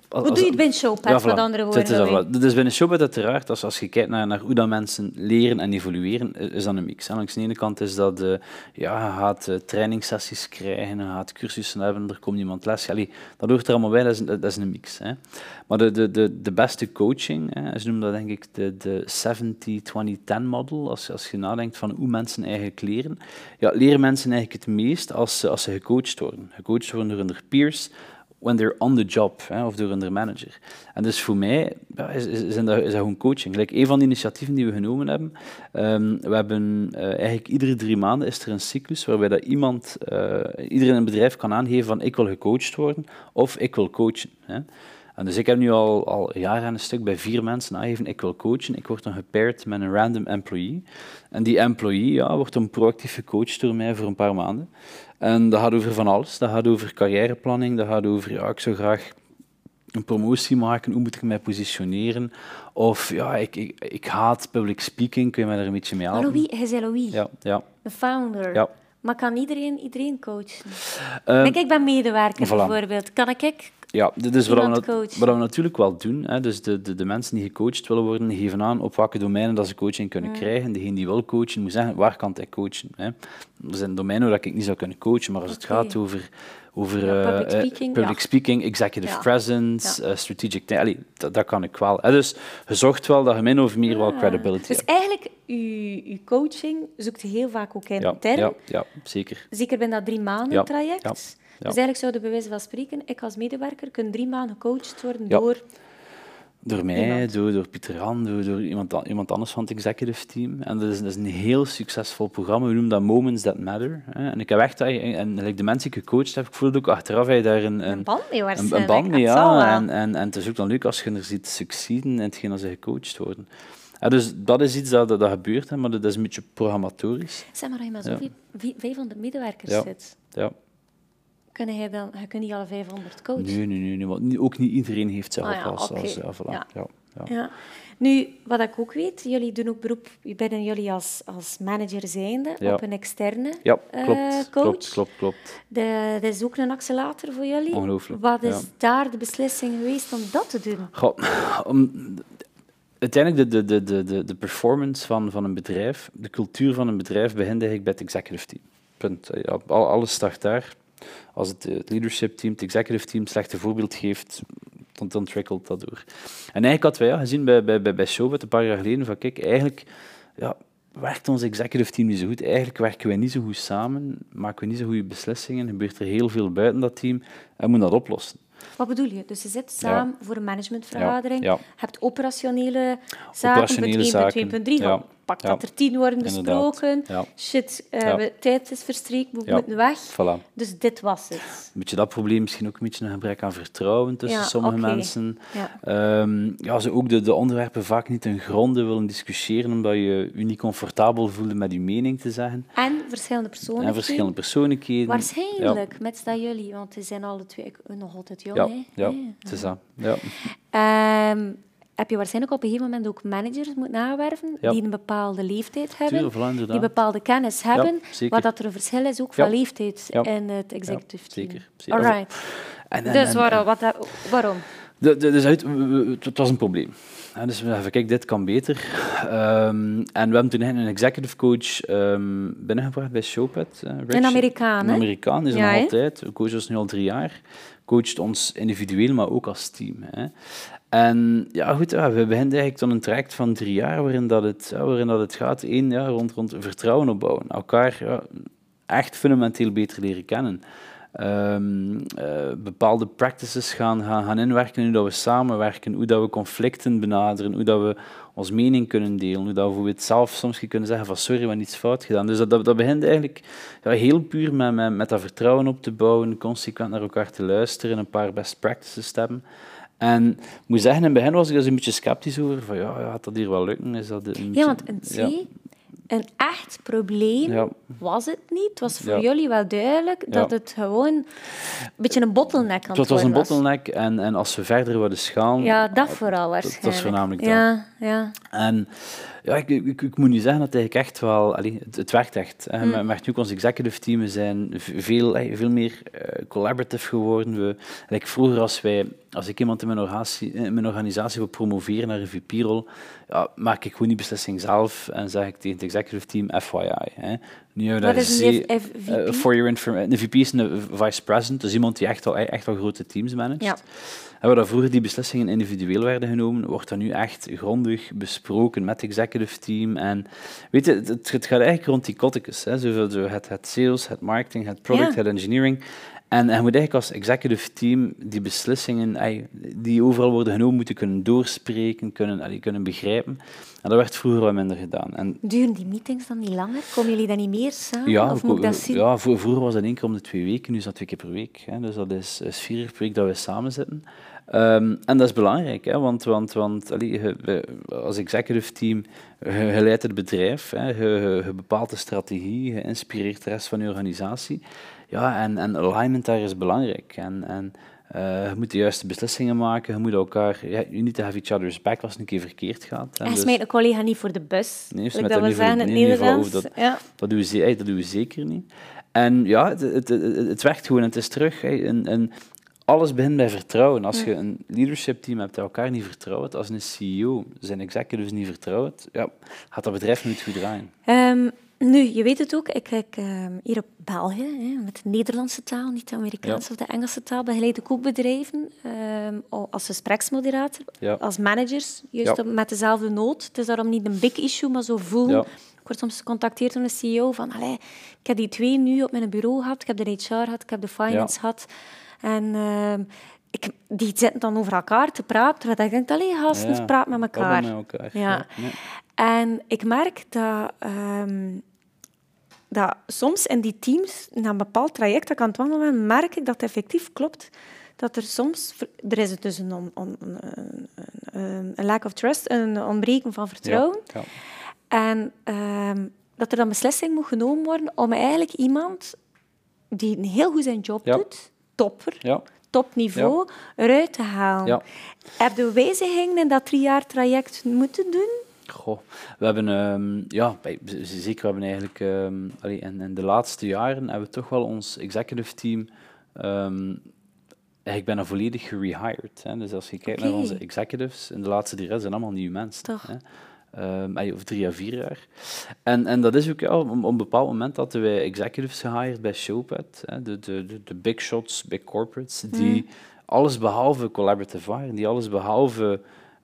hoe doe je het binnen Showpad, ja, met andere woorden? Dus binnen Showpad uiteraard, als, als je kijkt naar, naar hoe dat mensen leren en evolueren, is dat een mix. En langs de ene kant is dat, uh, ja, je gaat uh, trainingssessies krijgen, je gaat cursussen hebben, er komt iemand les. Allee, dat hoort er allemaal bij, dat is, dat is een mix. Hè. Maar de, de, de, de beste coaching, hè, ze noemen dat denk ik de, de 70-20-10 model, als, als je nadenkt van hoe mensen eigenlijk leren. Ja, leren mensen eigenlijk het meest als, als ze gecoacht worden. Gecoacht worden door hun peers, when they're on the job, hè, of door hun manager. En dus voor mij is, is, is, dat, is gewoon coaching. Like een van de initiatieven die we genomen hebben, um, we hebben uh, eigenlijk iedere drie maanden is er een cyclus waarbij dat iemand, uh, iedereen in een bedrijf kan aangeven van ik wil gecoacht worden of ik wil coachen. Hè. En dus ik heb nu al, al jaren een stuk bij vier mensen aangegeven, ik wil coachen. Ik word dan gepaired met een random employee. En die employee ja, wordt dan proactief gecoacht door mij voor een paar maanden. En dat gaat over van alles. Dat gaat over carrièreplanning, dat gaat over, ja, ik zou graag een promotie maken, hoe moet ik mij positioneren? Of ja, ik, ik, ik haat public speaking, kun je mij daar een beetje mee helpen? Louis, hij is Louis, ja, ja. de founder. Ja. Maar kan iedereen iedereen coachen? Um, ik ben medewerker bijvoorbeeld. Kan ik ja, dit is wat we, wat we, natuurlijk wel doen. Hè. Dus de, de, de, mensen die gecoacht willen worden, geven aan op welke domeinen dat ze coaching kunnen mm. krijgen. Degene die wil coachen, moet zeggen, waar kan hij coachen? Hè. Er zijn domeinen waar ik niet zou kunnen coachen, maar als het gaat over, over public, speaking, public speaking, executive presence, uh, strategic... Allee, dat, dat, kan ik wel. Hè. Dus je zorgt wel dat je min of meer wel credibility dus hebt. Dus eigenlijk, je, coaching zoekt heel vaak ook in ja, zeker. Zeker bij dat drie maanden traject. Dus eigenlijk zouden bij wijze van spreken, ik als medewerker, kunnen drie maanden gecoacht worden door... Door mij, door, door Pieter Han, door, door iemand, iemand anders van het executive team. En dat is, dat is een heel succesvol programma. We noemen dat Moments That Matter. Hè. En ik heb echt, en de mensen die ik gecoacht heb, ik voelde ook achteraf je daar een, een, een band mee Een, een band mee, ja. En, en, en het is ook dan leuk als je er ziet succeden in hetgeen als ze gecoacht worden. Ja, dus dat is iets dat, dat, gebeurt, hè, maar dat is een beetje programmatorisch. Zeg maar, als je maar zo ja. 500 medewerkers ja. zit. Ja. Kun je dan, je kunt niet alle 500 coachen? Nee, nee, nee, nee ook niet iedereen heeft zelf ah, als, als ja, voilà. ja. Ja, ja. Nu, wat ik ook weet, jullie doen ook beroep, binnen jullie als, als manager zijnde op een externe ja, klopt, uh, coach. Klopt, klopt, klopt. De, dat is ook een accelerator voor jullie. Ongelooflijk. Wat is daar de beslissing geweest om dat te doen? Goh, om, uiteindelijk de, de, de, de, de performance van, van een bedrijf, de cultuur van een bedrijf begint eigenlijk bij het executive team. Punt. Alles start daar als het, het leadership team, het executive team, slechte voorbeeld geeft, dan, dan trickelt dat door. En eigenlijk hadden wij ja, gezien bij, bij, bij, bij Showbit een paar jaar geleden van kijk, eigenlijk ja, werkt ons executive team niet zo goed. Eigenlijk werken wij niet zo goed samen, maken we niet zo goede beslissingen, gebeurt er heel veel buiten dat team en moet dat oplossen. Wat bedoel je? Dus je zit samen voor een managementvergadering, ja. hebt operationele zaken, operationele punt 1, 2.3, ja. Pak dat er tien worden besproken, shit, uh, tijd is verstreken, we moeten weg. Voilà. Dus dit was het. Een beetje dat probleem, misschien ook een beetje een gebrek aan vertrouwen tussen sommige mensen. Ja. Um, ja, ze ook de, de onderwerpen vaak niet ten gronde willen discussiëren, omdat je je niet comfortabel voelde met je mening te zeggen. En verschillende persoonlijkheden. En verschillende persoonlijkheden. Waarschijnlijk, met dat jullie, want ze zijn alle twee nog altijd jong. Ja, ja, het is dat. Ja. Um, heb je waarschijnlijk op een gegeven moment ook managers moeten nawerven die een bepaalde leeftijd hebben, Tuurlijk, die bepaalde kennis hebben, ja, wat dat er een verschil is ook van leeftijd in het executive team. Zeker. zeker. Alright. En, en, dus waarom? Wat, waarom? De, de, dus het, het was een probleem. En dus we hebben kijk, dit kan beter. Um, en we hebben toen een executive coach um, binnengebracht bij Showpad. Uh, een Amerikaan, Een Amerikaan, is ja, nog altijd. De coach is nu al drie jaar. Coacht ons individueel, maar ook als team. Hè. En ja, goed, we beginnen eigenlijk dan een traject van drie jaar waarin dat het, waarin dat het gaat. Eén, ja, rond, rond vertrouwen opbouwen. Elkaar echt fundamenteel beter leren kennen. ehm, eh, bepaalde practices gaan, gaan, gaan inwerken, hoe dat we samenwerken, hoe dat we conflicten benaderen, hoe dat we ons mening kunnen delen, hoe dat we het zelf soms kunnen zeggen van sorry, we hebben iets fout gedaan. Dus dat, dat, dat begint eigenlijk ja, heel puur met, met, met dat vertrouwen op te bouwen, consequent naar elkaar te luisteren, een paar best practices te hebben. En ik moet zeggen, in het begin was ik dus een beetje sceptisch over, van ja, gaat dat hier wel lukken? Is dat een ja, want een een echt probleem was het niet. Het was voor jullie wel duidelijk dat het gewoon een beetje een bottleneck aan het was. Het was een bottleneck en, en als we verder wilden schalen... Ja, dat vooral waarschijnlijk. Dat was voornamelijk dat. Ja, ja. En ja, ik, ik, ik, moet nu zeggen dat eigenlijk echt wel... Allee, het, het werkt echt. Hè. Mm. Met nu ons executive team zijn veel, veel meer uh, collaborative geworden. We, like vroeger, als, wij, als ik iemand in mijn organisatie, in mijn organisatie wil promoveren naar een VP-rol, ja, maak ik gewoon die beslissing zelf en zeg ik tegen het executive team FYI. Hè. Nu Wat is een VP? Uh, for your information. De VP is een vice president, dus iemand die echt al, echt al grote teams managt. Ja. En waar vroeger die beslissingen individueel werden genomen, wordt dat nu echt grondig besproken met het executive team. En weet je, het, het gaat eigenlijk rond die kotikes. Hè. Zo, het, het sales, het marketing, het product, het engineering. En, en je moet eigenlijk als executive team die beslissingen die overal worden genomen moeten kunnen doorspreken, kunnen, kunnen begrijpen. En dat werd vroeger wat minder gedaan. En Duren die meetings dan niet langer? Komen jullie dan niet meer samen? Ja, of moet ik dat zien? ja vroeger was dat één keer om de twee weken, nu is dat twee keer per week. Hè. Dus dat is, is vier keer per week dat we samen zitten. Um, en dat is belangrijk, hè, want, want, want allee, je, als executive team, je, je leidt het bedrijf, hè, je, je, bepaalt de strategie, je inspireert de rest van je organisatie. Ja, en, en alignment daar is belangrijk. En, en uh, je moet de juiste beslissingen maken, je moet elkaar... Ja, you need to have each other's back als het een keer verkeerd gaat. Hè, en dus, een collega niet voor de bus. Nee, dat, zeggen in het Nederlands. Dat, ja. dat, doen we, dat doen we zeker niet. En ja, het, het, het, het werkt gewoon en het is terug. Hey, en, en alles begint bij vertrouwen. Als je een leadership team hebt dat elkaar niet vertrouwt, als een CEO zijn executives niet vertrouwt, ja, gaat dat bedrijf niet goed draaien. Um, nu, je weet het ook, ik kijk um, hier op België, hè, met de Nederlandse taal, niet de Amerikaanse of de Engelse taal, begeleid ik ook bedrijven um, als gespreksmoderator, ja. als managers, juist met dezelfde nood. Het is daarom niet een big issue, maar zo voel... Ik word soms gecontacteerd door een CEO van, ik heb die twee nu op mijn bureau gehad, ik heb de HR gehad, ik heb de finance gehad. En uh, ik, die zitten dan over elkaar te praten, terwijl ik denk, alleen gasten, ja, praat met elkaar. Met elkaar. Ja. ja. En ik merk dat, um, dat soms in die teams, na een bepaald traject dat ik aan het wandelen ben, merk ik dat het effectief klopt dat er soms, er is dus een, on, on, een, een lack of trust, een ontbreken van vertrouwen. Ja. En um, dat er dan beslissing moet genomen worden om eigenlijk iemand die een heel goed zijn job doet, topper, ja. topniveau, eruit te halen. Heb je wijzigingen in dat drie jaar traject moeten doen? Goh, we hebben, um, ja, zeker, we hebben eigenlijk, um, allee, in, in, de laatste jaren hebben we toch wel ons executive team um, eigenlijk bijna volledig gerehired. Hè. Dus als je kijkt naar onze executives, in de laatste drie jaar zijn allemaal nieuwe mensen. Toch. Hè. Um, of drie à vier jaar. En, en dat is ook ja, op, een bepaald moment dat wij executives gehired bij Showpad, hè, de, de, de, big shots, big corporates, die mm. alles behalve collaborative waren, die alles behalve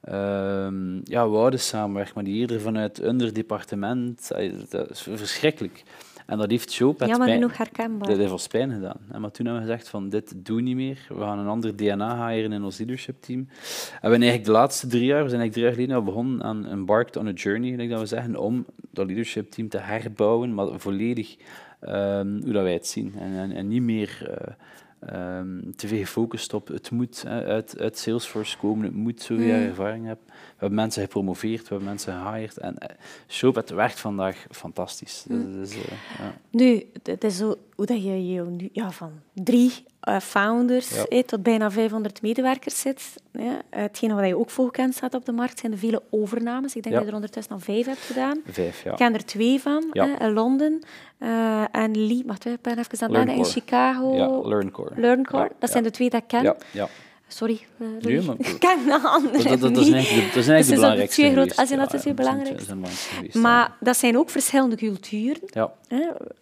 um, ja, wouden samenwerken, maar die eerder vanuit een departement, dat is verschrikkelijk. En dat heeft Joe met Jammer genoeg herkenbaar. Dat heeft ons pijn gedaan. En maar toen hebben we gezegd van dit doen we niet meer. We gaan een ander DNA halen in ons leadership team. En we hebben eigenlijk de laatste drie jaar, we zijn eigenlijk drie jaar geleden al begonnen aan Embarked on a Journey, denk dat we zeggen, om dat leadership team te herbouwen, maar volledig um, hoe dat wij het zien. En, en, en niet meer... Uh, um, te veel gefocust op het moet hè, uit, uit Salesforce komen, het moet zoveel mm. ervaring hebben. We hebben mensen gepromoveerd, we hebben mensen gehired. En uh, Showpad werkt vandaag fantastisch. Mm. Dus, uh, ja. Nu, het is zo hoe dat je je nu ja, van drie uh, founders ja. tot bijna 500 medewerkers zit. Ja. Hetgene wat je ook voor gekend staat op de markt zijn de vele overnames. Ik denk dat je er ondertussen al vijf hebt gedaan. Vijf, ja. Ik ken er twee van, hè, in Londen. Uh, en Lee, wacht even, even aan in Chicago. Ja, LearnCore. LearnCore, dat zijn de twee dat ik ken. Ja, ja. Sorry, uh, nee, maar, ik ken de andere dat, dat, dat, is eigenlijk de, dat is eigenlijk dus de belangrijkste twee groot, als dat is heel belangrijk. Maar dat zijn ook verschillende culturen. Ja.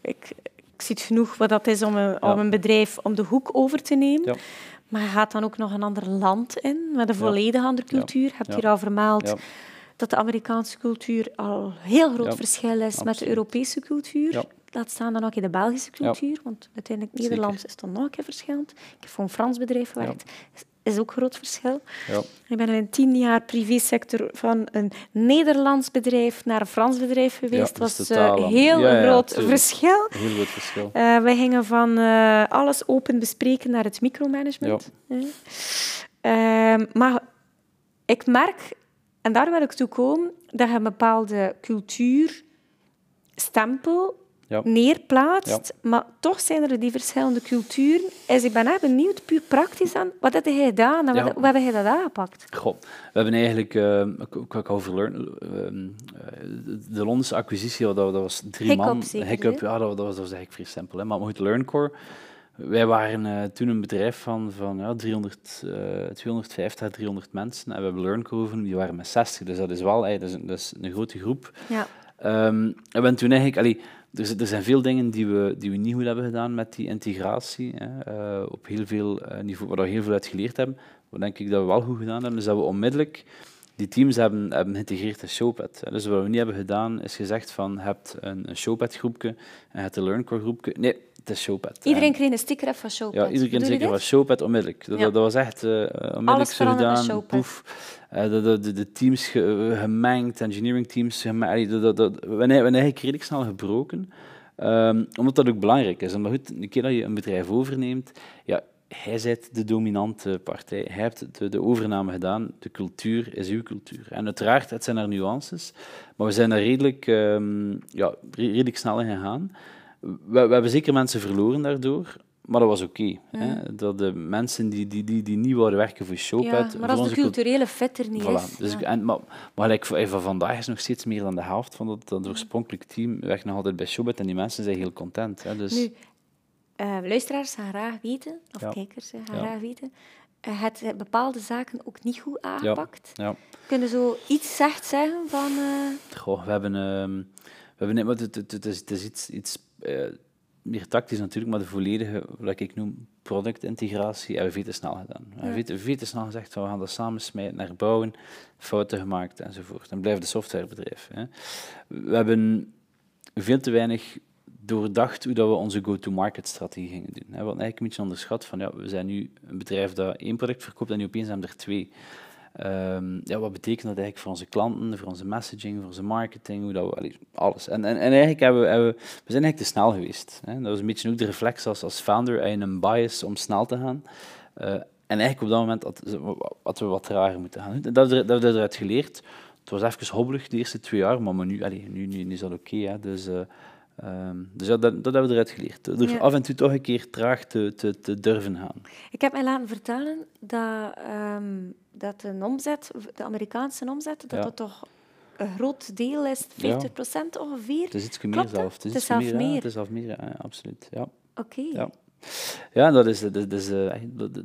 Ik, ik zie genoeg wat dat is om een, om een bedrijf om de hoek over te nemen. Maar je gaat dan ook nog een ander land in, met een volledig andere cultuur. Je hebt hier al vermeld dat de Amerikaanse cultuur al heel groot verschil is met de Europese cultuur. Laat staan dan ook in de Belgische cultuur, want uiteindelijk Nederlands is dan nog een keer verschillend. Ik heb voor een Frans bedrijf gewerkt. is ook een groot verschil. Ja. Ik ben in tien jaar privésector van een Nederlands bedrijf naar een Frans bedrijf geweest. dat was een uh, heel groot verschil. Heel groot verschil. Uh, wij gingen van uh, alles open bespreken naar het micromanagement. Ehm, maar ik merk, en daar wil ik toe komen, dat je een bepaalde cultuur, stempel ja. neerplaatst. Maar toch zijn er die verschillende culturen. Dus ik ben echt benieuwd, puur praktisch aan, wat heb jij gedaan en wat, hoe heb jij dat aangepakt? Goh, we hebben eigenlijk, uh, ik over learn, uh, de Londense acquisitie, dat, dat was drie Hiccup, man. Zeker, Hiccup, ja, dat, dat, was, eigenlijk vrij simpel. Hè. Maar goed, LearnCore, wij waren uh, toen een bedrijf van, van ja, 300, uh, 250 à 300 mensen en we hebben LearnCore, die waren met 60, dus dat is wel dat is een, dat is een grote groep. Ja. Um, en toen eigenlijk... Allee, er, zijn veel dingen die we, die we niet goed hebben gedaan met die integratie. Hè, uh, op heel veel uh, niveau, waar we heel veel uit geleerd hebben. Wat denk ik dat we wel goed gedaan hebben, is dat we onmiddellijk die teams hebben, hebben geïntegreerd in Showpad. Dus wat we niet hebben gedaan, is gezegd van, je hebt een, Showpad-groepje en je hebt een LearnCore-groepje. Nee, is Showpad. Iedereen kreeg een sticker van Showpad. Ja, iedereen sticker van Showpad onmiddellijk. Dat, ja. dat, was echt uh, onmiddellijk Alles zo gedaan. Showpad. Uh, de, de, de, teams ge, gemengd, engineering teams gemengd. Dat, dat, we hebben eigenlijk redelijk snel gebroken. Um, omdat dat ook belangrijk is. Maar goed, een keer dat je een bedrijf overneemt, ja, hij zit de dominante partij. Hij heeft de, de, overname gedaan. De cultuur is uw cultuur. En uiteraard, het zijn er nuances, maar we zijn er redelijk, um, ja, redelijk snel in gegaan. We, we, hebben zeker mensen verloren daardoor, maar dat was oké. Okay, mm. Dat de mensen die, die, die, die niet wilden werken voor Showpad... Ja, maar als de culturele vet er niet voilà. is... Dus, ja. en, maar maar like, van vandaag is nog steeds meer dan de helft van dat, dat oorspronkelijke team werkt nog altijd bij Showpad en die mensen zijn heel content. Hè, dus... Nu, uh, luisteraars gaan graag weten, of ja. kijkers gaan graag weten, uh, het bepaalde zaken ook niet goed aangepakt. Ja. Ja. Kunnen zo iets zacht zeggen van... Uh... Goh, we hebben... Uh, we hebben het, het, het, het, is iets... iets meer tactisch natuurlijk, maar de volledige, wat ik noem, productintegratie, hebben we veel te snel gedaan. We hebben ja. veel te snel gezegd, we gaan dat samen smijten naar bouwen, fouten gemaakt enzovoort. Dan blijft de softwarebedrijf. Hè. We hebben veel te weinig doordacht hoe dat we onze go-to-market strategie gingen doen. We hadden eigenlijk een beetje onderschat van, ja, we zijn nu een bedrijf dat één product verkoopt en nu opeens hebben we er twee. Um, ja, wat betekent dat eigenlijk voor onze klanten, voor onze messaging, voor onze marketing, hoe dat we, alles. En, en, en eigenlijk hebben we, hebben we, zijn eigenlijk te snel geweest. Hè. Dat was een beetje ook de reflex als, als founder, en een bias om snel te gaan. Uh, en eigenlijk op dat moment hadden we wat trager moeten gaan. Dat dat hebben we eruit geleerd. Het was even hobbelig de eerste twee jaar, maar, nu, nu, nu, is dat oké. Dus uh, Um, dus dat, dat, hebben we eruit geleerd. Er ja. af en toe toch een keer traag te, te, te durven gaan. Ik heb mij laten vertellen dat, um, dat de omzet, de Amerikaanse omzet, dat ja. dat toch een groot deel is, 40% ja. ongeveer. Het is iets meer zelf. Het is, meer. meer. Het is zelf meer, ja, absoluut. Ja. Oké. Okay. Ja. Ja, dat is, dat, is, uh,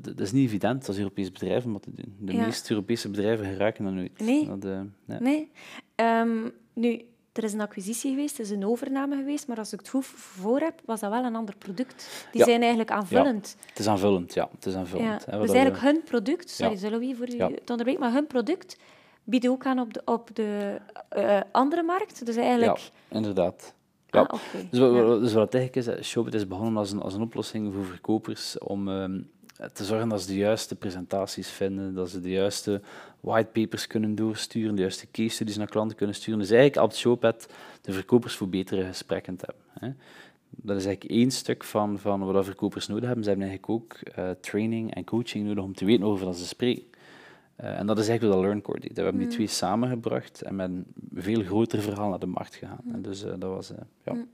dat, is niet evident als Europees bedrijf om dat te doen. De ja. meeste Europese bedrijven geraken dat nooit. Nee. Dat, uh, nee. nee. Um, nu, er is een acquisitie geweest, er is een overname geweest, maar als ik het goed voor heb, was dat wel een ander product. Die ja. zijn eigenlijk aanvullend. Ja, het is aanvullend, ja. Het is aanvullend. Ja. Dus eigenlijk hun product, sorry, zullen we hier voor u te onderbreken, maar hun product biedt ook aan op de, op de uh, andere markt. Dus eigenlijk... Ja, inderdaad. Ja. Ah, okay. dus, wat, dus wat het eigenlijk is, Showbit is begonnen als een, als een oplossing voor verkopers om um, te zorgen dat ze de juiste presentaties vinden, dat ze de juiste whitepapers kunnen doorsturen, de juiste case studies naar klanten kunnen sturen. Dus eigenlijk helpt Showpad de verkopers voor betere gesprekken te hebben. Hè. Dat is eigenlijk één stuk van, van wat verkopers nodig hebben. Ze hebben eigenlijk ook uh, training en coaching nodig om te weten over wat ze spreken. Uh, en dat is eigenlijk wat LearnCore deed. We hebben die Mm. twee samengebracht en met een veel groter verhaal naar de markt gegaan. En dus uh, dat was, ja. Mm.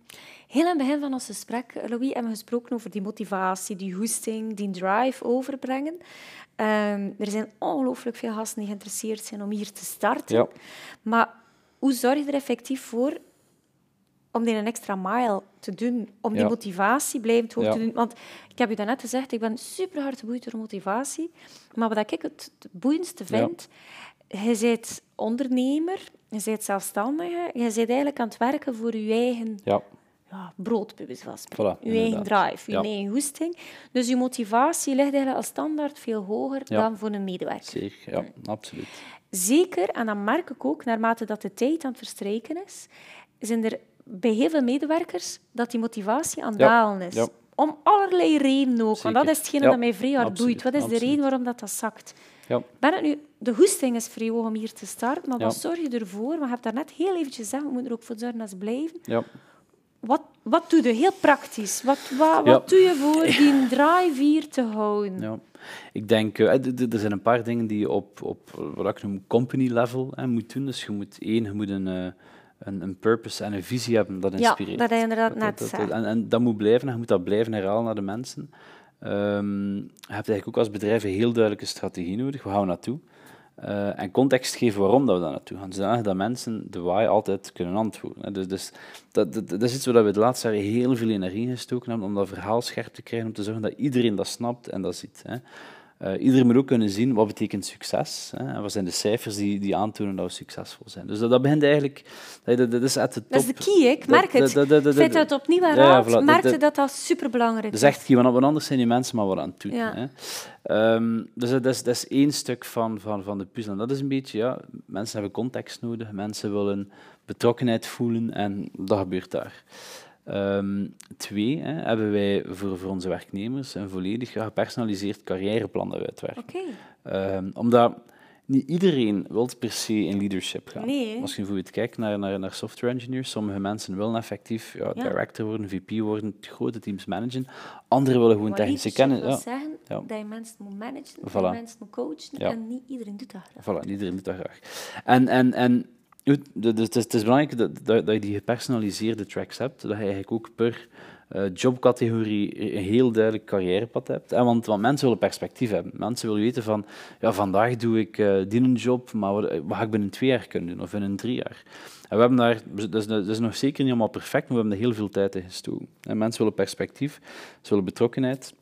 Heel aan het begin van ons gesprek, Louis, hebben we gesproken over die motivatie, die hoesting, die drive overbrengen. Um, er zijn ongelooflijk veel gasten die geïnteresseerd zijn om hier te starten. Ja. Maar hoe zorg je er effectief voor om die een extra mile te doen, om die Ja. motivatie blijvend hoog Ja. te doen? Want ik heb u daarnet gezegd, ik ben super hard geboeid door motivatie. Maar wat ik het boeiendste vind, je bent ondernemer, je bent zelfstandige, je bent eigenlijk aan het werken voor je eigen Ja. ja, brood, bij wijze van spreken. Voilà, je eigen drive, je eigen goesting. Dus je motivatie ligt eigenlijk als standaard veel hoger dan voor een medewerker. Zeker, ja, absoluut. Zeker, en dan merk ik ook, naarmate dat de tijd aan het verstrijken is, zijn er bij heel veel medewerkers dat die motivatie aan het dalen is. Ja. Om allerlei redenen ook. Want dat is hetgene dat mij vrij hard doet. Wat is de reden waarom dat, dat zakt? Ja. Ben het nu, de hoesting is vrij hoog om hier te starten, maar wat zorg je ervoor? Maar je hebt daarnet heel eventjes gezegd, we moeten er ook voor zorgen dat ze blijven. Ja. Wat, wat doe je heel praktisch? Wat, wat, wat doe je voor die drive hier te houden? Ja. Ik denk, uh, er zijn een paar dingen die je op, op wat ik noem company level hè, moet doen. Dus je moet één, je moet een, uh, een, een, purpose en een visie hebben dat inspireert. Ja, dat je inderdaad net dat, dat, en, en, dat moet blijven, en je moet dat blijven herhalen naar de mensen. Um, je hebt eigenlijk ook als bedrijf een heel duidelijke strategie nodig. We gaan naartoe. Uh, en context geven waarom dat we daar naartoe gaan. Zodanig dat mensen de why altijd kunnen antwoorden. Dus, dus dat, dat, dat, is iets waar we de laatste jaren heel veel energie in gestoken hebben, om dat verhaal scherp te krijgen, om te zorgen dat iedereen dat snapt en dat ziet. Hè. Uh, iedereen moet ook kunnen zien wat betekent succes hè, en wat zijn de cijfers die, die aantonen dat we succesvol zijn. Dus dat, dat begint eigenlijk... Dat, dat is de top. Dat is de key, ik merk het. Het feit dat het opnieuw herhaalt, ja, merkte dat dat superbelangrijk is. Dat is echt key, want anders zijn die mensen maar wat aan het doen. Ja. Hè. Um, dus dat is, dat is één stuk van, van, van de puzzel. En dat is een beetje, ja, mensen hebben context nodig, mensen willen betrokkenheid voelen en dat gebeurt daar. Um, twee, hè, hebben wij voor, voor onze werknemers een volledig gepersonaliseerd carrièreplan dat we uitwerken. Okay. Um, omdat niet iedereen wil per se in leadership gaan. Nee, Als je bijvoorbeeld kijkt naar, naar, naar software engineers, sommige mensen willen effectief ja, director worden, VP worden, grote teams managen. Anderen willen gewoon technische kennis. Dat wil zeggen dat je mensen moet managen, dat je mensen moet coachen, en niet iedereen doet dat graag. Voilà, niet iedereen doet dat graag. En, en, en dus het is, is belangrijk dat, dat, je die gepersonaliseerde tracks hebt, dat je eigenlijk ook per uh, jobcategorie een heel duidelijk carrièrepad hebt. En want, want mensen willen perspectief hebben. Mensen willen weten van, ja, vandaag doe ik uh, die een job, maar wat, wat ga ik binnen twee jaar kunnen doen, of binnen drie jaar? En we hebben daar, dat is, dat is nog zeker niet helemaal perfect, maar we hebben er heel veel tijd in gestoken. En mensen willen perspectief, ze willen betrokkenheid.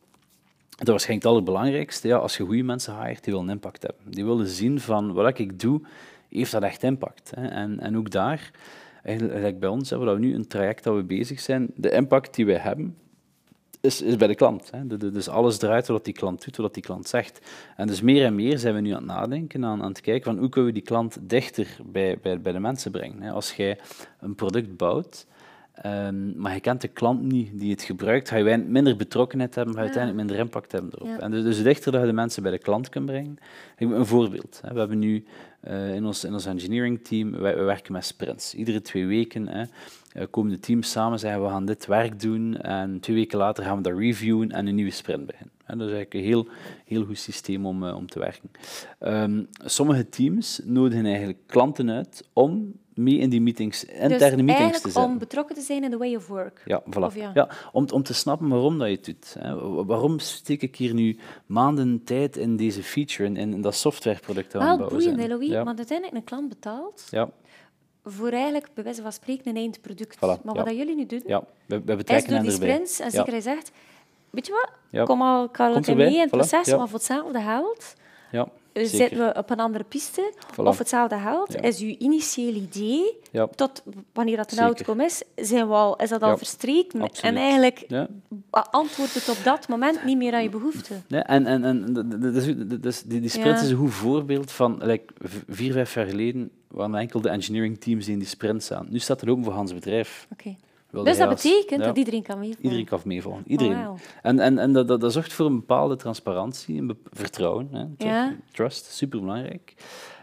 Dat is waarschijnlijk het allerbelangrijkste. Ja, als je goede mensen hired, die willen impact hebben. Die willen zien van, wat ik doe, heeft dat echt impact. Hè. En, en ook daar, eigenlijk bij ons, hebben we nu een traject dat we bezig zijn. De impact die wij hebben, is, is bij de klant. Hè. dus alles draait wat die klant doet, wat die klant zegt. En dus meer en meer zijn we nu aan het nadenken, aan, aan het kijken van hoe kunnen we die klant dichter bij, bij, bij de mensen brengen. Hè. Als jij een product bouwt, Um, maar je kent de klant niet die het gebruikt, ga je minder betrokkenheid hebben, ga je uiteindelijk minder impact hebben erop. En dus, dus dichter dat je de mensen bij de klant kunt brengen. Een voorbeeld. Hè. We hebben nu uh, in, ons, in ons engineering team, wij, we werken met sprints. Iedere twee weken hè, uh, komen de teams samen, zeggen we gaan dit werk doen en twee weken later gaan we dat reviewen en een nieuwe sprint beginnen. En dat is eigenlijk een heel, heel goed systeem om, uh, om te werken. Um, sommige teams nodigen eigenlijk klanten uit om mee in die meetings, interne dus meetings te zijn. om betrokken te zijn in the way of work. Ja, voilà. ja. om, om te snappen waarom dat je het doet. Hè. Waarom steek ik hier nu maanden tijd in deze feature, in, in dat softwareproduct aan Wel boeiend, Louis, ja. want uiteindelijk een klant betaalt ja. voor eigenlijk, bij wijze van spreken, een eindproduct. Voilà, maar wat dat jullie nu doen, ja. we, we betrekken is door die sprints, en zeker hij zegt, weet je wat, kom al, kan het mee in het proces, maar voor hetzelfde geld... Ja zitten we op een andere piste, of hetzelfde geldt, is uw initiële idee, tot wanneer dat een outcome is, zijn we al, is dat al verstreken. En eigenlijk antwoordt het op dat moment niet meer aan je behoefte. Ja, en en, en dus, dus, die, die sprint is een goed voorbeeld van, like, vier, vijf jaar geleden waren enkel de engineering teams die in die sprint staan. Nu staat het open voor Hans bedrijf. Okay. Dus dat betekent dat iedereen kan meevolgen? Iedereen kan meevolgen. Iedereen. Oh, En, en, en dat, dat, dat, zorgt voor een bepaalde transparantie, een vertrouwen. Hè. Ja. Trust, superbelangrijk.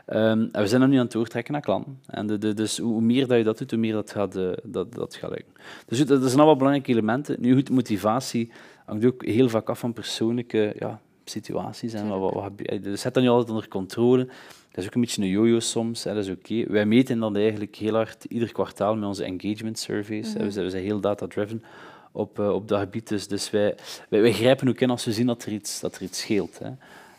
Um, en we zijn dan nu aan het doortrekken naar klanten. En de, de, dus hoe meer dat je dat doet, hoe meer dat gaat, uh, dat, dat gaat lukken. Dus dat zijn allemaal belangrijke elementen. Nu goed, motivatie hangt ook heel vaak af van persoonlijke ja, situaties. En wat, wat, wat, dus zet dat niet altijd onder controle. Dat is ook een beetje een yo-yo soms, hè, dat is oké. Wij meten dan eigenlijk heel hard ieder kwartaal met onze engagement surveys. Mhm. we, zijn, we, zijn, heel data-driven op, uh, op dat gebied. Dus, dus wij, wij, wij, grijpen ook in als we zien dat er iets, dat er iets scheelt. Hè.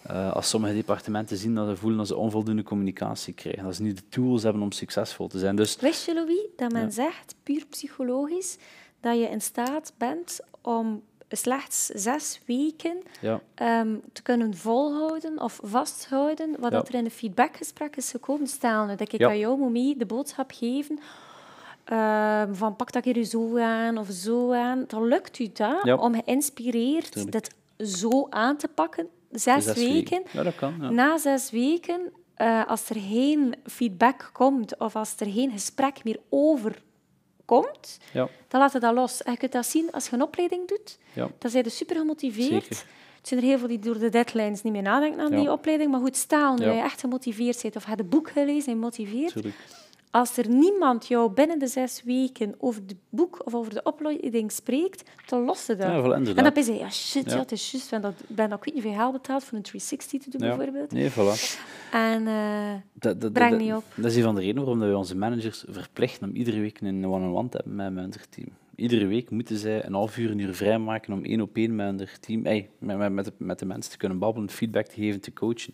Uh, als sommige departementen zien dat ze voelen dat ze onvoldoende communicatie krijgen, dat ze niet de tools hebben om succesvol te zijn. Dus, Wist je, Louis, dat men zegt, puur psychologisch, dat je in staat bent om slechts zes weken ja. um, te kunnen volhouden of vasthouden wat ja. er in de feedbackgesprek is gekomen. Stel nu dat ik aan jou moet mee de boodschap geven um, van pak dat hier zo aan of zo aan. Dan lukt u dat om geïnspireerd Tuurlijk. dit zo aan te pakken. Zes, zes weken. Dat kan, Na zes weken, uh, als er geen feedback komt of als er geen gesprek meer over overkomt, Ja. dan laat je dat los. En je kunt dat zien als je een opleiding doet. Ja. Dan zijn je super gemotiveerd. Zeker. Het zijn er heel veel die door de deadlines niet meer nadenken aan Ja. die opleiding. Maar goed, staan, dat je echt gemotiveerd bent of je een boek gelezen en motiveert. Tuurlijk. Als er niemand jou binnen de zes weken over het boek of over de opleiding spreekt, dan lost je dat. Ja, voilà, en dan ben je, ja shit, ja. Het is juist. Ben dat, ben dat ik weet niet veel betaald voor een 360 te doen, Ja. bijvoorbeeld. Nee, voilà. En eh, Dat, dat, Breng dat- niet op. Dat is een van de redenen waarom we onze managers verplichten om iedere week een one-on-one te hebben met, hun team. Iedere week moeten zij een half uur, een uur vrijmaken om één op één met hun team, met, met, met, de, met de mensen te kunnen babbelen, feedback te geven, te coachen.